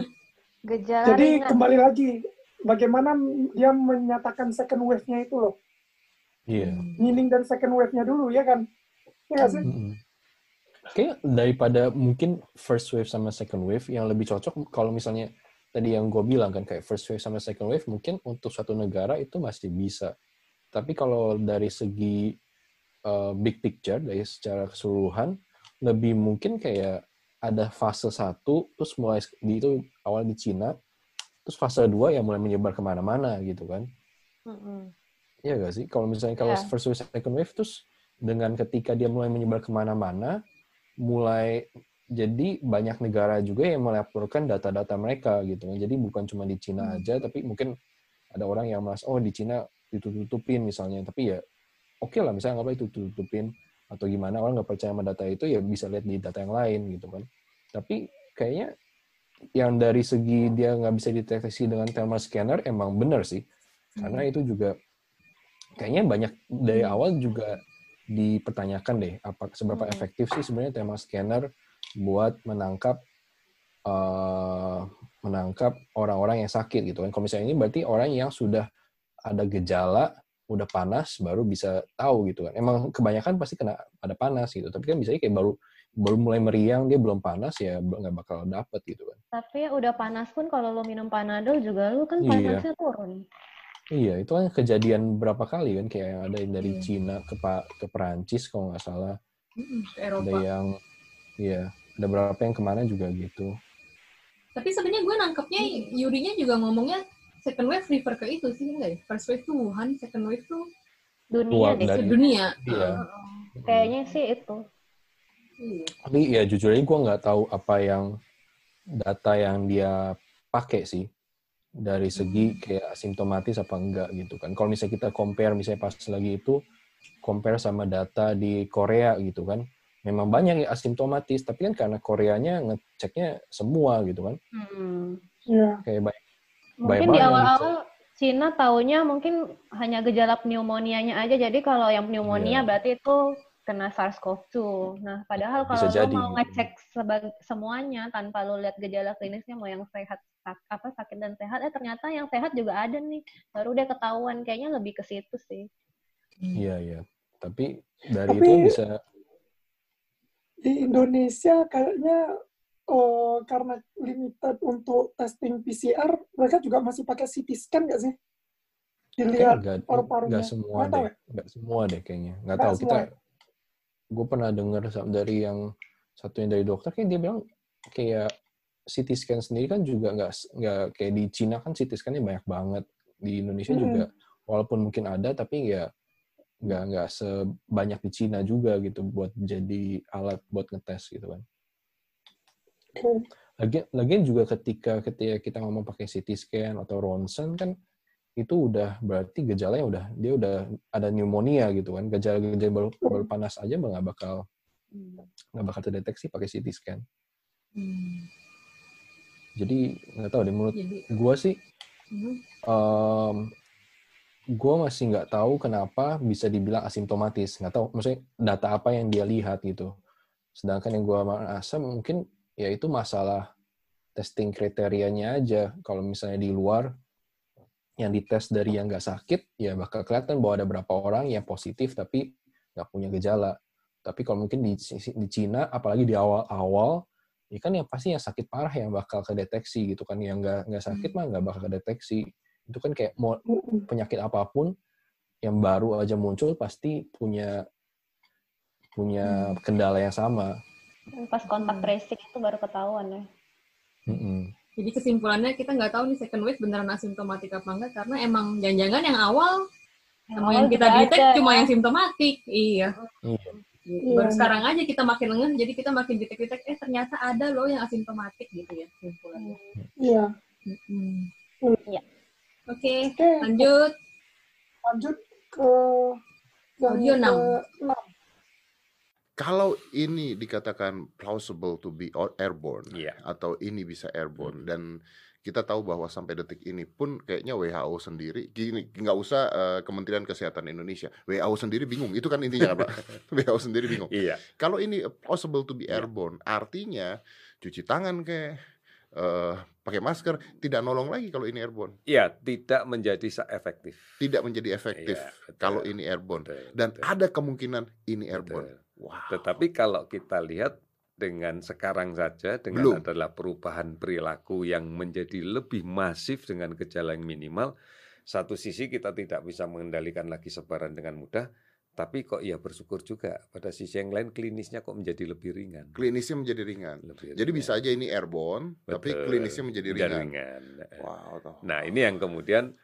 Gejala Jadi ringan. kembali lagi, bagaimana dia menyatakan second wave-nya itu loh. Iya. Yeah. Meaning dan second wave-nya dulu, ya kan? Ya sih? Mm -hmm. Kayak daripada mungkin first wave sama second wave, yang lebih cocok kalau misalnya tadi yang gue bilang kan kayak first wave sama second wave mungkin untuk satu negara itu masih bisa tapi kalau dari segi uh, big picture, dari secara keseluruhan, lebih mungkin kayak ada fase satu, terus mulai di itu awal di Cina, terus fase dua yang mulai menyebar ke mana-mana gitu kan. Mm-hmm. Iya gak sih? Kalau misalnya kalau yeah. first wave, second wave, terus dengan ketika dia mulai menyebar ke mana-mana, mulai jadi banyak negara juga yang melaporkan data-data mereka gitu kan. Jadi bukan cuma di Cina hmm. aja, tapi mungkin ada orang yang mas oh di Cina ditutup-tutupin misalnya tapi ya oke okay lah misalnya nggak apa itu tutupin atau gimana orang nggak percaya sama data itu ya bisa lihat di data yang lain gitu kan tapi kayaknya yang dari segi dia nggak bisa dideteksi dengan thermal scanner emang benar sih karena hmm. itu juga kayaknya banyak dari hmm. awal juga dipertanyakan deh apa seberapa hmm. efektif sih sebenarnya thermal scanner buat menangkap uh, menangkap orang-orang yang sakit gitu kan. Kalau misalnya ini berarti orang yang sudah ada gejala udah panas baru bisa tahu gitu kan. Emang kebanyakan pasti kena ada panas gitu. Tapi kan bisa kayak baru baru mulai meriang dia belum panas ya nggak bakal dapet gitu kan. Tapi udah panas pun kalau lo minum panadol juga lo kan iya. panasnya iya. turun. Iya, itu kan kejadian berapa kali kan kayak yang ada yang dari iya. Cina ke ke Perancis kalau nggak salah. Eropa. Ada yang iya, ada berapa yang ke mana juga gitu. Tapi sebenarnya gue nangkepnya Yurinya juga ngomongnya second wave refer ke itu sih enggak ya? First wave tuh Wuhan, second wave tuh dunia deh. Dari, dunia. Iya. Uh, kayaknya sih itu. Iya. Tapi ya jujur aja gue nggak tahu apa yang data yang dia pakai sih dari segi hmm. kayak asimptomatis apa enggak gitu kan. Kalau misalnya kita compare misalnya pas lagi itu compare sama data di Korea gitu kan memang banyak yang asimptomatis tapi kan karena Koreanya ngeceknya semua gitu kan hmm. yeah. kayak baik mungkin di awal-awal Cina taunya mungkin hanya gejala pneumonia-nya aja jadi kalau yang pneumonia yeah. berarti itu kena SARS-CoV-2. Nah, padahal kalau lo mau ngecek semuanya tanpa lo lihat gejala klinisnya mau yang sehat apa sakit dan sehat, eh ternyata yang sehat juga ada nih. Baru udah ketahuan kayaknya lebih ke situ sih. Iya, iya. Tapi dari Tapi, itu bisa di Indonesia kayaknya oh, karena limited untuk testing PCR, mereka juga masih pakai CT scan nggak sih? Dilihat paru-parunya. Nggak semua nggak deh, ya? nggak semua deh kayaknya. Nggak, tahu kita. Ya? Gue pernah dengar dari yang satu yang dari dokter, kayak dia bilang kayak CT scan sendiri kan juga nggak nggak kayak di Cina kan CT scan-nya banyak banget. Di Indonesia hmm. juga walaupun mungkin ada tapi ya nggak nggak sebanyak di Cina juga gitu buat jadi alat buat ngetes gitu kan. Lagi lagian juga ketika ketika kita ngomong pakai CT scan atau ronsen kan itu udah berarti gejalanya udah dia udah ada pneumonia gitu kan gejala-gejala baru, baru panas aja nggak bakal nggak bakal terdeteksi pakai CT scan. Hmm. Jadi nggak tahu deh menurut gue sih um, gue masih nggak tahu kenapa bisa dibilang asimptomatis. Nggak tahu maksudnya data apa yang dia lihat gitu. Sedangkan yang gue rasa mungkin ya itu masalah testing kriterianya aja. Kalau misalnya di luar yang dites dari yang nggak sakit ya bakal kelihatan bahwa ada berapa orang yang positif tapi nggak punya gejala. Tapi kalau mungkin di di Cina apalagi di awal-awal ya kan yang pasti yang sakit parah yang bakal kedeteksi gitu kan yang nggak nggak sakit hmm. mah nggak bakal kedeteksi itu kan kayak mau penyakit apa pun yang baru aja muncul pasti punya punya hmm. kendala yang sama. Pas kontak tracing itu baru ketahuan ya. Mm-mm. Jadi kesimpulannya kita nggak tahu nih second wave beneran asimptomatik apa enggak karena emang jangan-jangan yang awal yang, yang kita detect cuma yang simptomatik. Iya. Iya. Baru iya. sekarang aja kita makin lengah, jadi kita makin detek-detek, eh ternyata ada loh yang asimptomatik gitu ya kesimpulannya. Iya. Iya. Oke, okay, lanjut. Lanjut ke audio 6. Kalau ini dikatakan plausible to be airborne yeah. atau ini bisa airborne hmm. dan kita tahu bahwa sampai detik ini pun kayaknya WHO sendiri gini nggak usah uh, Kementerian Kesehatan Indonesia WHO sendiri bingung itu kan intinya Pak WHO sendiri bingung iya. kalau ini possible to be iya. airborne yeah. artinya cuci tangan kayak uh, pakai masker tidak nolong lagi kalau ini airborne. Iya, tidak menjadi efektif. Tidak menjadi efektif ya, kalau ini airborne betul, dan betul. ada kemungkinan ini airborne. Betul. Wow. Tetapi kalau kita lihat dengan sekarang saja dengan Belum. adalah perubahan perilaku yang menjadi lebih masif dengan gejala yang minimal, satu sisi kita tidak bisa mengendalikan lagi sebaran dengan mudah, tapi kok ya bersyukur juga pada sisi yang lain klinisnya kok menjadi lebih ringan. Klinisnya menjadi ringan. Lebih ringan. Jadi bisa aja ini airborne, Betul. tapi klinisnya menjadi ringan. ringan. Wow. Toh. Nah ini yang kemudian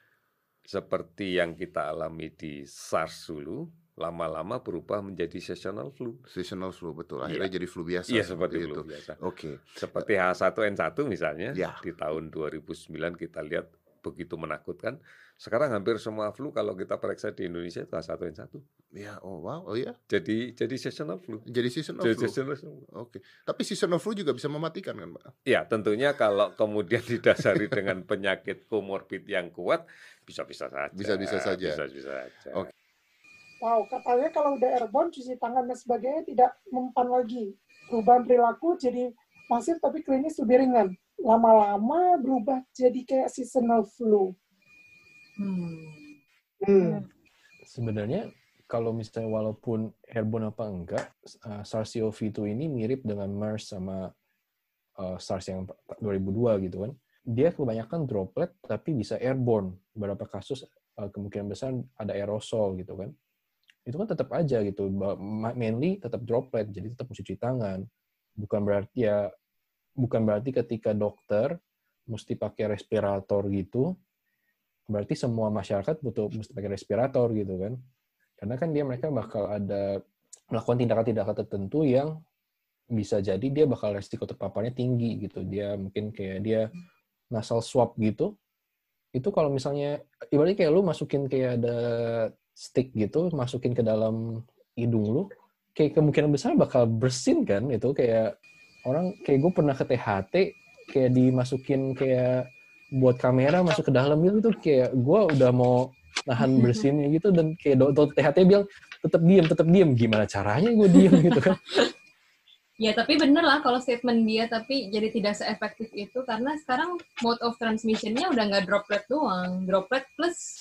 seperti yang kita alami di SARS dulu, lama-lama berubah menjadi seasonal flu. Seasonal flu betul. Iya. Akhirnya ya. jadi flu biasa. Iya seperti flu itu. biasa. Oke. Okay. Seperti H1N1 misalnya ya. di tahun 2009 kita lihat begitu menakutkan. Sekarang hampir semua flu kalau kita periksa di Indonesia itu H1N1. Ya, oh wow, oh ya. Jadi jadi seasonal flu. Jadi seasonal jadi flu. Seasonal flu. Oke. Okay. Tapi seasonal flu juga bisa mematikan kan, Pak? Ya, tentunya kalau kemudian didasari dengan penyakit komorbid yang kuat bisa-bisa saja. Bisa-bisa saja. Bisa-bisa saja. Oke. Okay. Wow, katanya kalau udah airborne cuci tangan dan sebagainya tidak mempan lagi. Perubahan perilaku jadi masif tapi klinis lebih ringan. Lama-lama berubah jadi kayak seasonal flu. Hmm. Hmm. Sebenarnya kalau misalnya walaupun airborne apa enggak, uh, SARS-CoV-2 ini mirip dengan MERS sama uh, SARS yang 2002 gitu kan. Dia kebanyakan droplet tapi bisa airborne. Beberapa kasus uh, kemungkinan besar ada aerosol gitu kan. Itu kan tetap aja gitu. Mainly tetap droplet, jadi tetap mesti cuci tangan. Bukan berarti ya bukan berarti ketika dokter mesti pakai respirator gitu, berarti semua masyarakat butuh mesti pakai respirator gitu kan. Karena kan dia mereka bakal ada melakukan tindakan-tindakan tertentu yang bisa jadi dia bakal resiko terpaparnya tinggi gitu. Dia mungkin kayak dia nasal swab gitu. Itu kalau misalnya ibaratnya kayak lu masukin kayak ada stick gitu, masukin ke dalam hidung lu, kayak kemungkinan besar bakal bersin kan itu kayak orang kayak gue pernah ke THT kayak dimasukin kayak buat kamera masuk ke dalam gitu tuh kayak gue udah mau nahan bersinnya gitu dan kayak dokter THT bilang tetap diam tetap diam gimana caranya gue diam gitu kan. Ya, tapi bener lah kalau statement dia, tapi jadi tidak seefektif itu karena sekarang mode of transmissionnya udah nggak droplet doang, droplet plus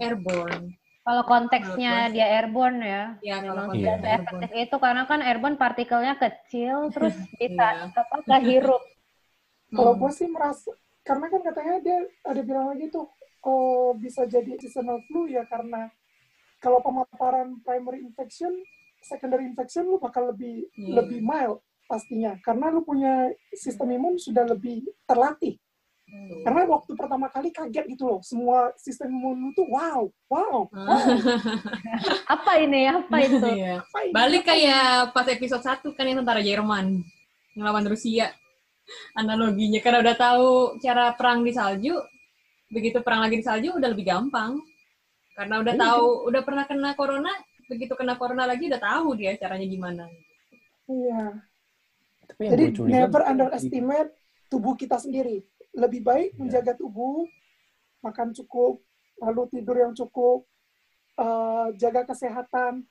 airborne. Kalau konteksnya dia airborne ya, ya memang tidak seefektif itu karena kan airborne partikelnya kecil, terus bisa apa kehirup. Kalau gue sih merasa, karena kan katanya dia ada bilang lagi tuh, oh bisa jadi seasonal flu ya karena kalau pemaparan primary infection secondary infection lu bakal lebih yeah. lebih mild pastinya karena lu punya sistem imun sudah lebih terlatih. Hmm. Karena waktu pertama kali kaget gitu loh, semua sistem imun tuh wow, wow, wow. apa ini? Apa itu? Iya. Apa ini? Balik kayak pas episode 1 kan yang tentara Jerman ngelawan Rusia. Analoginya karena udah tahu cara perang di salju, begitu perang lagi di salju udah lebih gampang. Karena udah iya. tahu, udah pernah kena corona, begitu kena corona lagi udah tahu dia caranya gimana. Iya. Tapi Jadi never underestimate tubuh kita sendiri. Lebih baik ya. menjaga tubuh, makan cukup, lalu tidur yang cukup, uh, jaga kesehatan.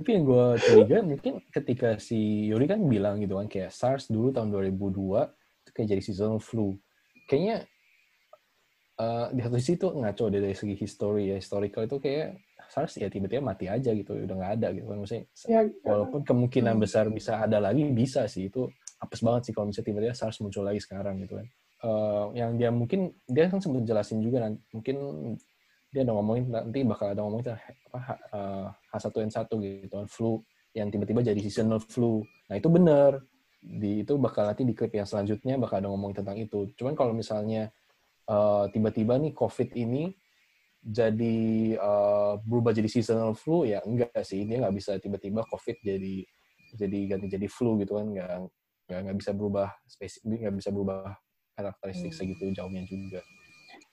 Tapi yang gue curiga mungkin ketika si Yuri kan bilang gitu kan kayak SARS dulu tahun 2002 itu kayak jadi seasonal flu. Kayaknya uh, di satu sisi tuh ngaco dari segi history ya historical itu kayak SARS ya tiba-tiba mati aja gitu udah nggak ada gitu kan maksudnya ya, walaupun kemungkinan hmm. besar bisa ada lagi bisa sih itu apes banget sih kalau misalnya tiba-tiba SARS muncul lagi sekarang gitu kan uh, yang dia mungkin dia kan sempat jelasin juga nanti mungkin dia ada ngomongin nanti bakal ada ngomongin apa uh, H1N1 gitu kan flu yang tiba-tiba jadi seasonal flu. Nah itu benar di itu bakal nanti di klip yang selanjutnya bakal ada ngomongin tentang itu. Cuman kalau misalnya uh, tiba-tiba nih COVID ini jadi uh, berubah jadi seasonal flu ya enggak sih. Dia nggak bisa tiba-tiba covid jadi jadi ganti jadi flu gitu kan. Nggak nggak nggak bisa berubah spesifik nggak bisa berubah karakteristik hmm. segitu jauhnya juga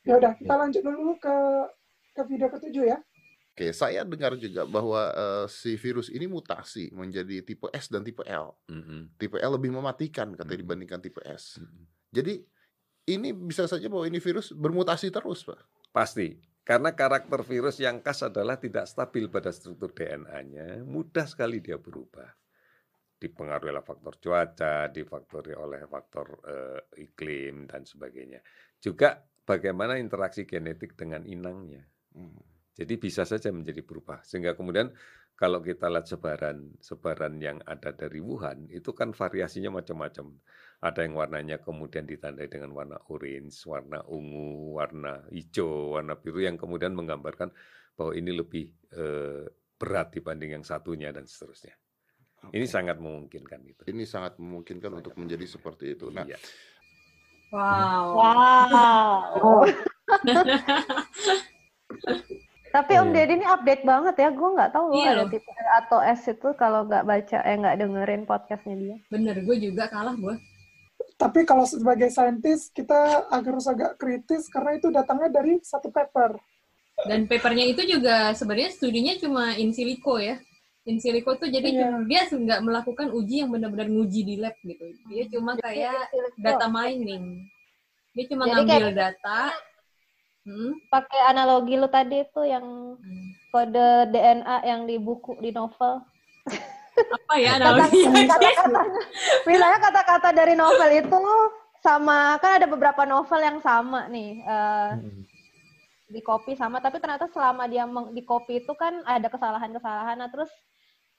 ya udah kita ya. lanjut dulu ke ke video ketujuh ya Oke, saya dengar juga bahwa uh, si virus ini mutasi menjadi tipe S dan tipe L. Mm -hmm. Tipe L lebih mematikan katanya mm -hmm. dibandingkan tipe S. Mm -hmm. Jadi ini bisa saja bahwa ini virus bermutasi terus, Pak. Pasti. Karena karakter virus yang khas adalah tidak stabil pada struktur DNA-nya, mudah sekali dia berubah. Dipengaruhi oleh faktor cuaca, difaktori oleh faktor uh, iklim, dan sebagainya. Juga bagaimana interaksi genetik dengan inangnya. Hmm. Jadi bisa saja menjadi berubah. Sehingga kemudian kalau kita lihat sebaran sebaran yang ada dari Wuhan, itu kan variasinya macam-macam. Ada yang warnanya kemudian ditandai dengan warna orange, warna ungu, warna hijau, warna biru yang kemudian menggambarkan bahwa ini lebih eh, berat dibanding yang satunya dan seterusnya. Okay. Ini sangat memungkinkan itu. Ini sangat memungkinkan sangat untuk menjadi seperti itu. Nah, iya. Wow. Wow. Tapi Om iya. Deddy ini update banget ya. Gue nggak tahu iya. ada tipe atau S itu kalau nggak baca eh nggak dengerin podcastnya dia. Bener, gue juga kalah gue. Tapi kalau sebagai saintis kita harus agak kritis karena itu datangnya dari satu paper. Dan papernya itu juga sebenarnya studinya cuma in silico ya. In silico tuh jadi yeah. dia nggak melakukan uji yang benar-benar nguji di lab gitu. Dia cuma kayak data mining. Dia cuma jadi ngambil kayak, data. Hmm? Pakai analogi lu tadi itu yang hmm. kode DNA yang di buku di novel. apa ya analoginya? Kata-kata, misalnya kata-kata dari novel itu sama kan ada beberapa novel yang sama nih. Uh, di copy sama tapi ternyata selama dia di copy itu kan ada kesalahan-kesalahan nah terus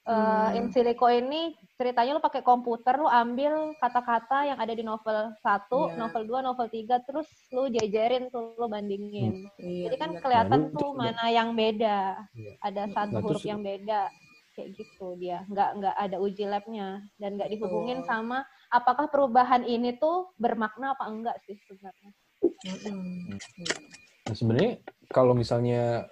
uh, in silico ini ceritanya lu pakai komputer lu ambil kata-kata yang ada di novel satu, yeah. novel 2, novel 3 terus lu jajarin tuh lu bandingin. Hmm. Jadi kan yeah. kelihatan nah, tuh mana yang beda. Yeah. Ada satu nah, huruf yang beda kayak gitu dia. Nggak nggak ada uji labnya dan nggak dihubungin oh. sama apakah perubahan ini tuh bermakna apa enggak sih sebenarnya. Nah, sebenarnya kalau misalnya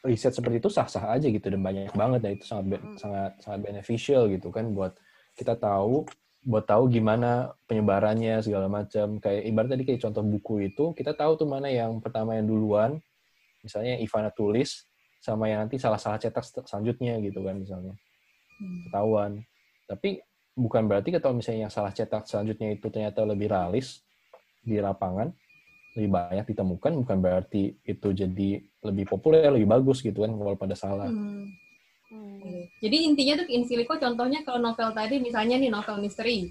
riset seperti itu sah-sah aja gitu dan banyak banget dan itu sangat hmm. sangat sangat beneficial gitu kan buat kita tahu buat tahu gimana penyebarannya segala macam. Kayak ibarat tadi kayak contoh buku itu kita tahu tuh mana yang pertama yang duluan. Misalnya Ivana tulis sama yang nanti salah-salah cetak selanjutnya gitu kan misalnya. Hmm. ketahuan. Tapi bukan berarti kalau misalnya yang salah cetak selanjutnya itu ternyata lebih realis di lapangan lebih banyak ditemukan bukan berarti itu jadi lebih populer lebih bagus gitu kan kalau pada salah. Hmm. Hmm. Jadi intinya tuh in silico contohnya kalau novel tadi misalnya nih novel misteri,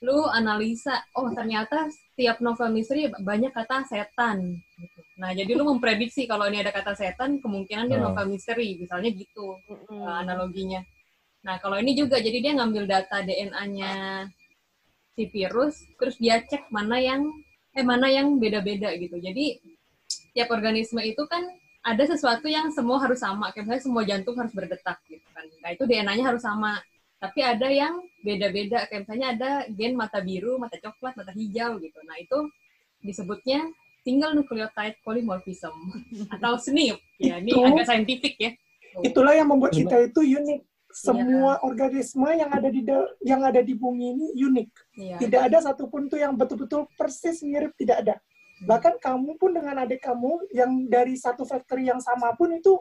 lu analisa oh ternyata setiap novel misteri banyak kata setan. Gitu. Nah jadi lu memprediksi kalau ini ada kata setan kemungkinan dia hmm. novel misteri misalnya gitu hmm. analoginya. Nah kalau ini juga jadi dia ngambil data DNA-nya si virus terus dia cek mana yang eh mana yang beda-beda gitu. Jadi tiap organisme itu kan ada sesuatu yang semua harus sama. Kayak misalnya semua jantung harus berdetak gitu kan. Nah itu DNA-nya harus sama. Tapi ada yang beda-beda. Kayak misalnya ada gen mata biru, mata coklat, mata hijau gitu. Nah itu disebutnya single nucleotide polymorphism atau SNP. Ya, ini agak saintifik ya. Itulah yang membuat kita itu unik semua ya. organisme yang ada di yang ada di bumi ini unik. Ya. Tidak ada satupun tuh yang betul-betul persis mirip tidak ada. Bahkan kamu pun dengan adik kamu yang dari satu factory yang sama pun itu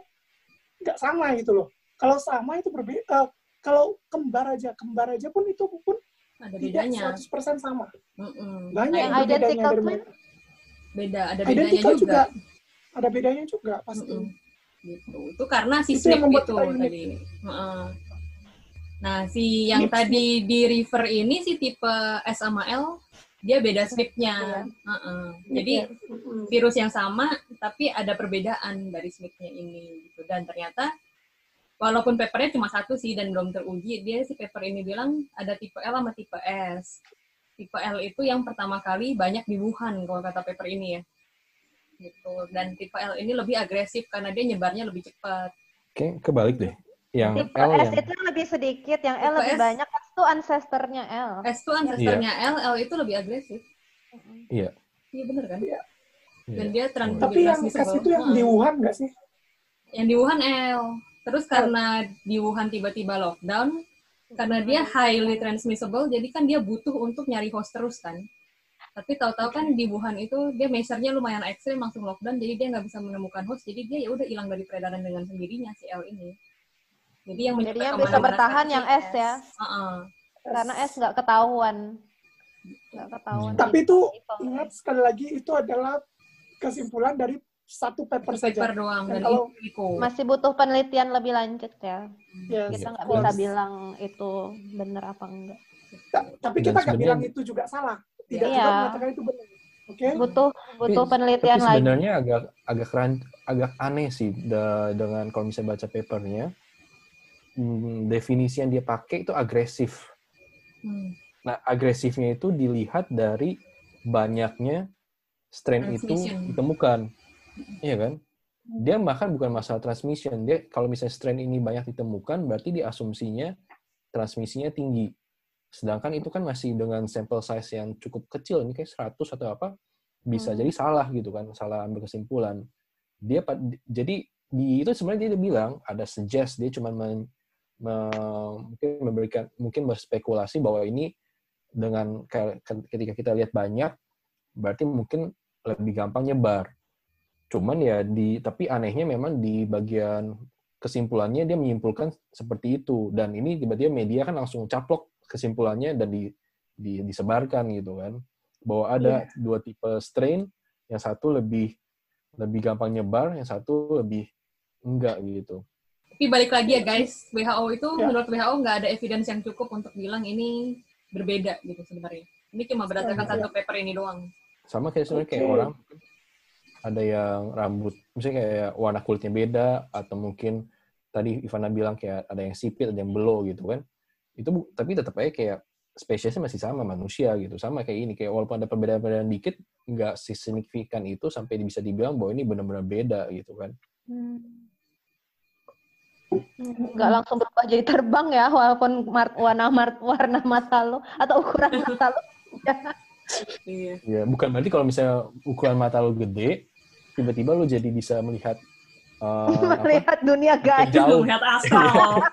nggak sama gitu loh. Kalau sama itu berbeda. Uh, kalau kembar aja, kembar aja pun itu pun ada bedanya. tidak 100% sama. Mm-mm. Banyak yang identical twin beda, ada bedanya juga. juga. Ada bedanya juga pasti. Mm -mm gitu. Itu karena si itu itu tadi. Uh, nah si yang Snip, tadi di river ini si tipe S sama L dia beda SNP-nya. Uh -uh. Jadi virus yang sama tapi ada perbedaan dari SNP-nya ini gitu. Dan ternyata walaupun papernya cuma satu sih dan belum teruji, dia si paper ini bilang ada tipe L sama tipe S. Tipe L itu yang pertama kali banyak di Wuhan kalau kata paper ini ya gitu. Dan tipe L ini lebih agresif karena dia nyebarnya lebih cepat. Oke, kebalik deh. Yang tipe L S yang... itu lebih sedikit, yang L lebih S, banyak. S itu ancestornya L. S itu ancestornya iya. L, L itu lebih agresif. Iya. Iya benar kan? Iya. Dan dia trans Tapi yang S itu yang di Wuhan nggak sih? Yang di Wuhan L. Terus karena di Wuhan tiba-tiba lockdown, karena dia highly transmissible, jadi kan dia butuh untuk nyari host terus kan. Tapi tahu-tahu kan di Wuhan itu dia measure-nya lumayan ekstrim langsung lockdown, jadi dia nggak bisa menemukan host, jadi dia ya udah hilang dari peredaran dengan sendirinya si L ini. Jadi yang jadi yang bisa bertahan yang S, S ya. Uh -uh. Karena S nggak ketahuan. Nggak ketahuan. Tapi itu ingat sekali lagi itu adalah kesimpulan dari satu paper satu saja. doang dan kalau masih butuh penelitian lebih lanjut ya. Yes. Kita nggak bisa bilang itu benar apa enggak. Tapi kita nggak bilang itu juga salah tidak iya. juga mengatakan itu benar. Oke. Okay? Butuh butuh tapi, penelitian tapi sebenarnya lagi. agak agak keren, agak aneh sih de, dengan kalau misalnya baca papernya. Hmm, definisi yang dia pakai itu agresif. Hmm. Nah, agresifnya itu dilihat dari banyaknya strain itu ditemukan. Iya kan? Dia bahkan bukan masalah transmission. Dia kalau misalnya strain ini banyak ditemukan, berarti diasumsinya transmisinya tinggi. Sedangkan itu kan masih dengan sampel size yang cukup kecil, ini kayak 100 atau apa, bisa hmm. jadi salah gitu kan, salah ambil kesimpulan. Dia jadi di itu sebenarnya dia bilang ada suggest dia cuma men, me, mungkin memberikan mungkin berspekulasi bahwa ini dengan ketika kita lihat banyak berarti mungkin lebih gampang nyebar. Cuman ya di tapi anehnya memang di bagian kesimpulannya dia menyimpulkan seperti itu dan ini tiba-tiba media kan langsung caplok kesimpulannya dan di, di, disebarkan gitu kan bahwa ada yeah. dua tipe strain yang satu lebih lebih gampang nyebar yang satu lebih enggak gitu tapi balik lagi ya guys WHO itu yeah. menurut WHO nggak ada evidence yang cukup untuk bilang ini berbeda gitu sebenarnya ini cuma berdasarkan yeah. satu paper ini doang sama kayak sebenarnya okay. kayak orang ada yang rambut, misalnya kayak warna kulitnya beda, atau mungkin tadi Ivana bilang kayak ada yang sipit, ada yang belo gitu kan. Itu tapi tetap aja kayak spesiesnya masih sama manusia gitu, sama kayak ini kayak walaupun ada perbedaan-perbedaan dikit, nggak signifikan itu sampai bisa dibilang bahwa ini benar-benar beda gitu kan. Hmm. Nggak langsung berubah jadi terbang ya, walaupun warna warna mata lo atau ukuran mata lo. Iya. Ya, bukan berarti kalau misalnya ukuran mata lo gede, tiba-tiba lo jadi bisa melihat uh, melihat apa? dunia gaib, jauh. melihat asal.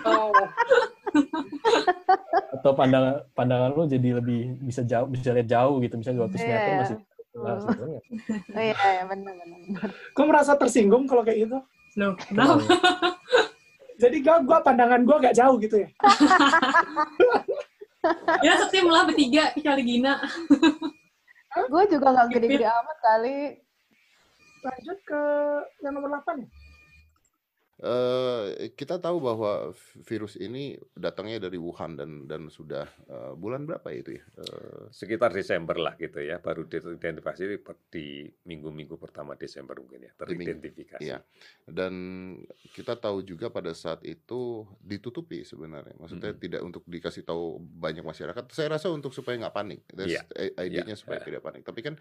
Atau pandangan pandangan lo jadi lebih bisa jauh bisa lihat jauh gitu, misalnya 200 yeah. meter masih Nah, oh iya, iya benar benar. Kok merasa tersinggung kalau kayak gitu? No, no. Jadi gak, gua pandangan gua gak jauh gitu ya? ya setim lah bertiga kecuali Gina. gue juga gak gede-gede amat kali. Lanjut ke yang nomor 8 ya? Uh, kita tahu bahwa virus ini datangnya dari Wuhan dan dan sudah uh, bulan berapa itu ya? Uh, Sekitar Desember lah gitu ya, baru diidentifikasi di minggu-minggu pertama Desember mungkin ya teridentifikasi. Iya. Dan kita tahu juga pada saat itu ditutupi sebenarnya, maksudnya hmm. tidak untuk dikasih tahu banyak masyarakat. Saya rasa untuk supaya nggak panik, yeah. idenya yeah. supaya yeah. tidak panik. Tapi kan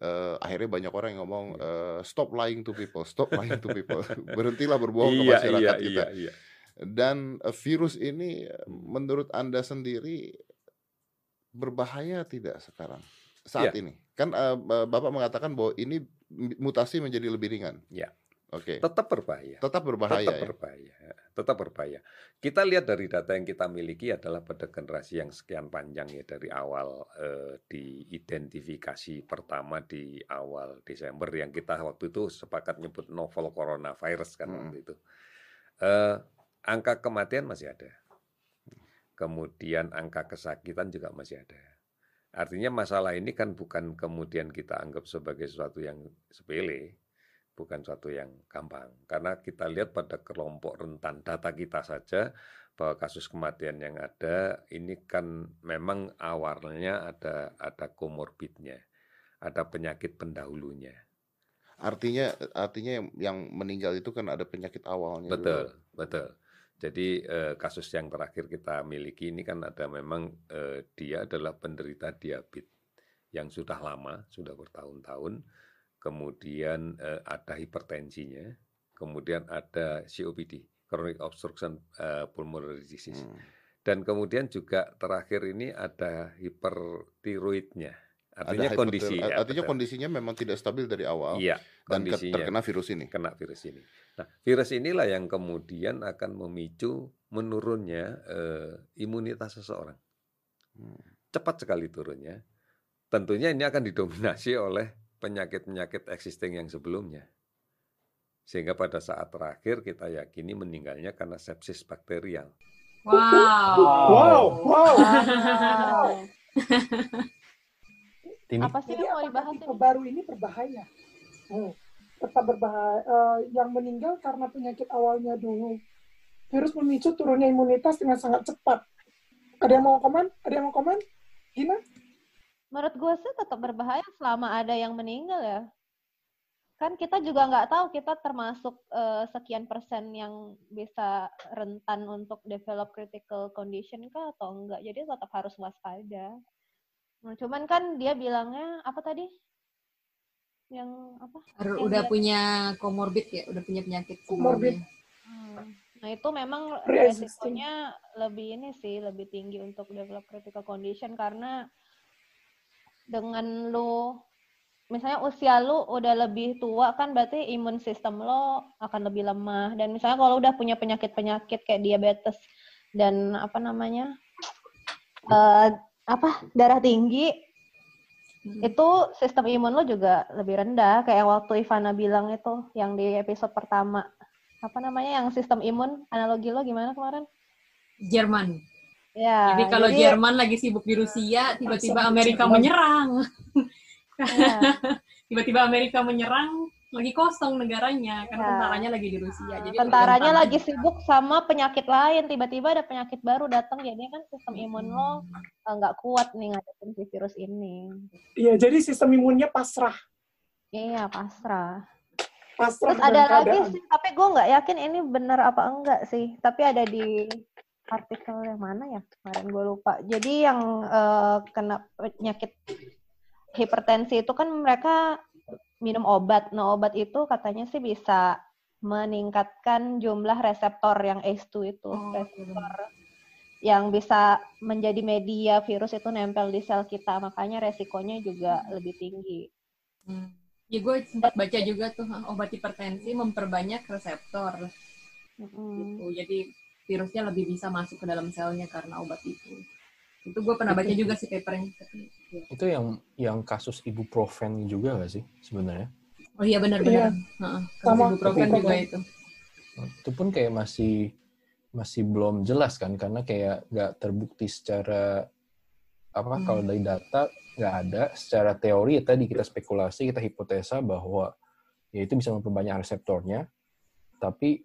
uh, akhirnya banyak orang yang ngomong uh, stop lying to people, stop lying to people, berhentilah berbohong ke iya, masyarakat iya, kita. Iya, iya. Dan uh, virus ini menurut anda sendiri berbahaya tidak sekarang saat yeah. ini? Kan uh, bapak mengatakan bahwa ini mutasi menjadi lebih ringan. Ya. Oke. Okay. Tetap berbahaya. Tetap berbahaya. Tetap ya? berbahaya. Tetap berbahaya. Kita lihat dari data yang kita miliki adalah pada generasi yang sekian panjang ya dari awal eh, diidentifikasi pertama di awal Desember yang kita waktu itu sepakat nyebut novel coronavirus kan hmm. waktu itu. Eh, angka kematian masih ada. Kemudian angka kesakitan juga masih ada. Artinya masalah ini kan bukan kemudian kita anggap sebagai sesuatu yang sepele, bukan suatu yang gampang. Karena kita lihat pada kelompok rentan data kita saja bahwa kasus kematian yang ada ini kan memang awalnya ada ada komorbidnya, ada penyakit pendahulunya. Artinya artinya yang, yang meninggal itu kan ada penyakit awalnya. Betul, juga. betul. Jadi eh, kasus yang terakhir kita miliki ini kan ada memang eh, dia adalah penderita diabetes yang sudah lama, sudah bertahun-tahun kemudian uh, ada hipertensinya, kemudian ada COPD, chronic obstruction uh, pulmonary disease. Hmm. Dan kemudian juga terakhir ini ada hipertiroidnya. Artinya ada kondisi ya, artinya betul. kondisinya memang tidak stabil dari awal iya, dan terkena virus ini. Kena virus ini. Nah, virus inilah yang kemudian akan memicu menurunnya uh, imunitas seseorang. Hmm. Cepat sekali turunnya. Tentunya ini akan didominasi oleh penyakit-penyakit existing yang sebelumnya. Sehingga pada saat terakhir kita yakini meninggalnya karena sepsis bakterial. Wow. Wow. Wow. wow. Ini. Apa sih yang mau dibahas ini? Baru ini berbahaya. Hmm. Tetap berbahaya. Uh, yang meninggal karena penyakit awalnya dulu. Virus memicu turunnya imunitas dengan sangat cepat. Ada yang mau komen? Ada yang mau komen? Gina? Menurut gue sih tetap berbahaya selama ada yang meninggal ya. Kan kita juga nggak tahu kita termasuk uh, sekian persen yang bisa rentan untuk develop critical condition kah atau enggak. Jadi tetap harus waspada. Nah, cuman kan dia bilangnya apa tadi? Yang apa? Yang udah dia... punya komorbid ya, udah punya penyakit komorbid. Hmm. Nah itu memang resikonya lebih ini sih, lebih tinggi untuk develop critical condition karena dengan lu misalnya usia lu udah lebih tua kan berarti imun sistem lo akan lebih lemah. Dan misalnya kalau udah punya penyakit-penyakit kayak diabetes dan apa namanya uh, apa darah tinggi hmm. itu sistem imun lo juga lebih rendah. Kayak waktu Ivana bilang itu yang di episode pertama. Apa namanya yang sistem imun analogi lo gimana kemarin? Jerman Ya, jadi kalau jadi, Jerman lagi sibuk di Rusia, tiba-tiba Amerika menyerang. Ya. tiba-tiba Amerika menyerang, lagi kosong negaranya karena ya. tentaranya lagi di Rusia. Jadi tentaranya lagi sibuk sama penyakit lain, tiba-tiba ada penyakit baru datang, jadinya kan sistem imun lo eh, nggak kuat nih ngadepin si virus ini. Iya, jadi sistem imunnya pasrah. Iya, pasrah. Pasrah Terus ada lagi sih, tapi gue nggak yakin ini benar apa enggak sih. Tapi ada di artikel yang mana ya kemarin gue lupa. Jadi yang uh, kena penyakit hipertensi itu kan mereka minum obat. Nah obat itu katanya sih bisa meningkatkan jumlah reseptor yang ACE2 itu, oh, reseptor yang bisa menjadi media virus itu nempel di sel kita, makanya resikonya juga lebih tinggi. Hmm. Ya gue sempat baca juga tuh obat hipertensi memperbanyak reseptor. Hmm. Gitu. Jadi virusnya lebih bisa masuk ke dalam selnya karena obat itu. Itu gue pernah baca juga sih papernya. Ya. Itu yang yang kasus ibuprofen juga gak sih sebenarnya? Oh iya benar-benar. Iya. Sama ibuprofen juga itu. Itu pun kayak masih masih belum jelas kan karena kayak nggak terbukti secara apa hmm. kalau dari data nggak ada secara teori ya tadi kita spekulasi kita hipotesa bahwa ya itu bisa memperbanyak reseptornya tapi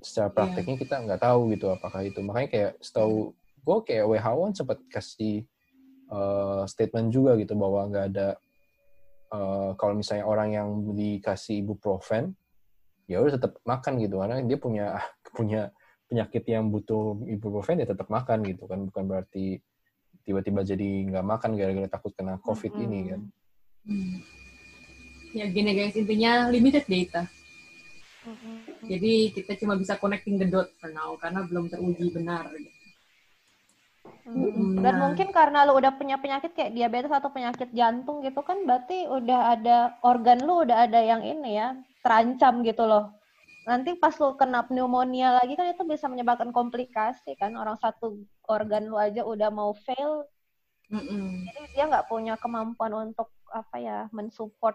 secara iya. prakteknya yeah. kita nggak tahu gitu apakah itu makanya kayak setahu gue kayak WHO sempat kasih uh, statement juga gitu bahwa nggak ada uh, kalau misalnya orang yang dikasih ibuprofen ya udah tetap makan gitu karena dia punya punya penyakit yang butuh ibuprofen ya tetap makan gitu kan bukan berarti tiba-tiba jadi nggak makan gara-gara takut kena covid hmm. ini kan hmm. ya gini guys intinya limited data hmm. Jadi kita cuma bisa connecting the dot for now karena belum teruji benar gitu. Hmm. Dan nah. mungkin karena lu udah punya penyakit kayak diabetes atau penyakit jantung gitu kan berarti udah ada organ lu udah ada yang ini ya terancam gitu loh nanti pas lu kena pneumonia lagi kan itu bisa menyebabkan komplikasi kan orang satu organ lu aja udah mau fail mm -mm. jadi dia nggak punya kemampuan untuk apa ya mensupport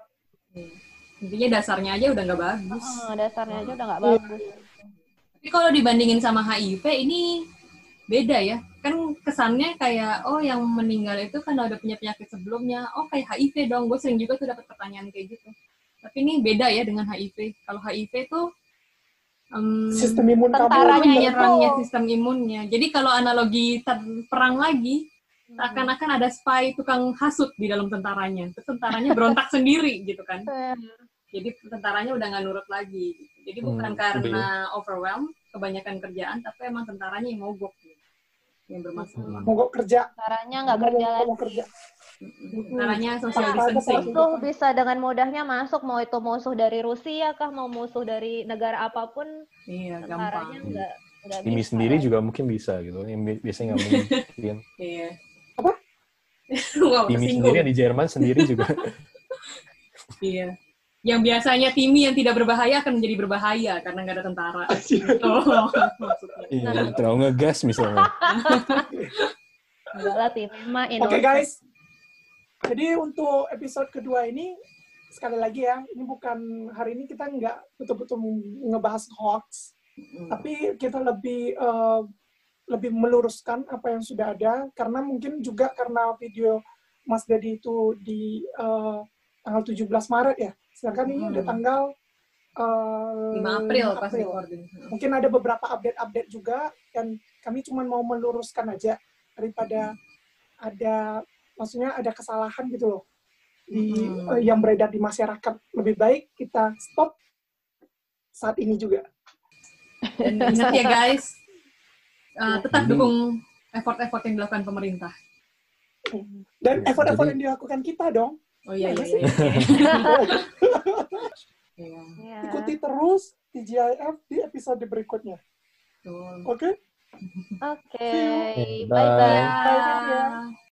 mm. Intinya dasarnya aja udah nggak bagus. Uh, dasarnya aja udah nggak bagus. Tapi kalau dibandingin sama HIV ini beda ya. Kan kesannya kayak oh yang meninggal itu kan udah punya penyakit sebelumnya. Oh kayak HIV dong. Gue sering juga tuh dapat pertanyaan kayak gitu. Tapi ini beda ya dengan HIV kalau HIV tuh um, sistem imun tentaranya nyerangnya sistem imunnya. Jadi kalau analogi perang lagi, hmm. akan-akan ada spy tukang hasut di dalam tentaranya. Terus tentaranya berontak sendiri gitu kan. Jadi tentaranya udah nggak nurut lagi. Gitu. Jadi bukan hmm, karena overwhelm, kebanyakan kerjaan, tapi emang tentaranya yang mogok gitu. Yang bermasalah. Mogok kerja. Tentaranya nggak kerja lagi. kerja. Caranya social distancing. Itu bisa dengan mudahnya masuk mau itu musuh dari Rusia kah mau musuh dari negara apa pun. Iya, gampang. Enggak, enggak bisa, sendiri juga mungkin bisa gitu. Yang biasanya nggak mungkin. iya. Apa? Timi sendiri di Jerman sendiri juga. iya. Yang biasanya Timi yang tidak berbahaya akan menjadi berbahaya karena nggak ada tentara. oh, iya, terlalu ngegas misalnya. Enggak lah, Timi mah Oke okay, guys, jadi untuk episode kedua ini sekali lagi ya, ini bukan hari ini kita nggak betul-betul ngebahas hoax, hmm. tapi kita lebih uh, lebih meluruskan apa yang sudah ada karena mungkin juga karena video Mas Dedi itu di uh, tanggal 17 Maret ya. Sedangkan hmm. ini udah tanggal uh, 5 April, 5 April. Mungkin ada beberapa update-update juga dan kami cuma mau meluruskan aja daripada hmm. ada maksudnya ada kesalahan gitu loh di hmm. uh, yang beredar di masyarakat lebih baik kita stop saat ini juga dan ingat ya guys uh, tetap dukung effort-effort yang dilakukan pemerintah dan effort-effort yang dilakukan kita dong Oh iya, iya, iya. iya. iya. iya. Ikuti terus TGIF di episode berikutnya. Oke? Oke. Bye-bye.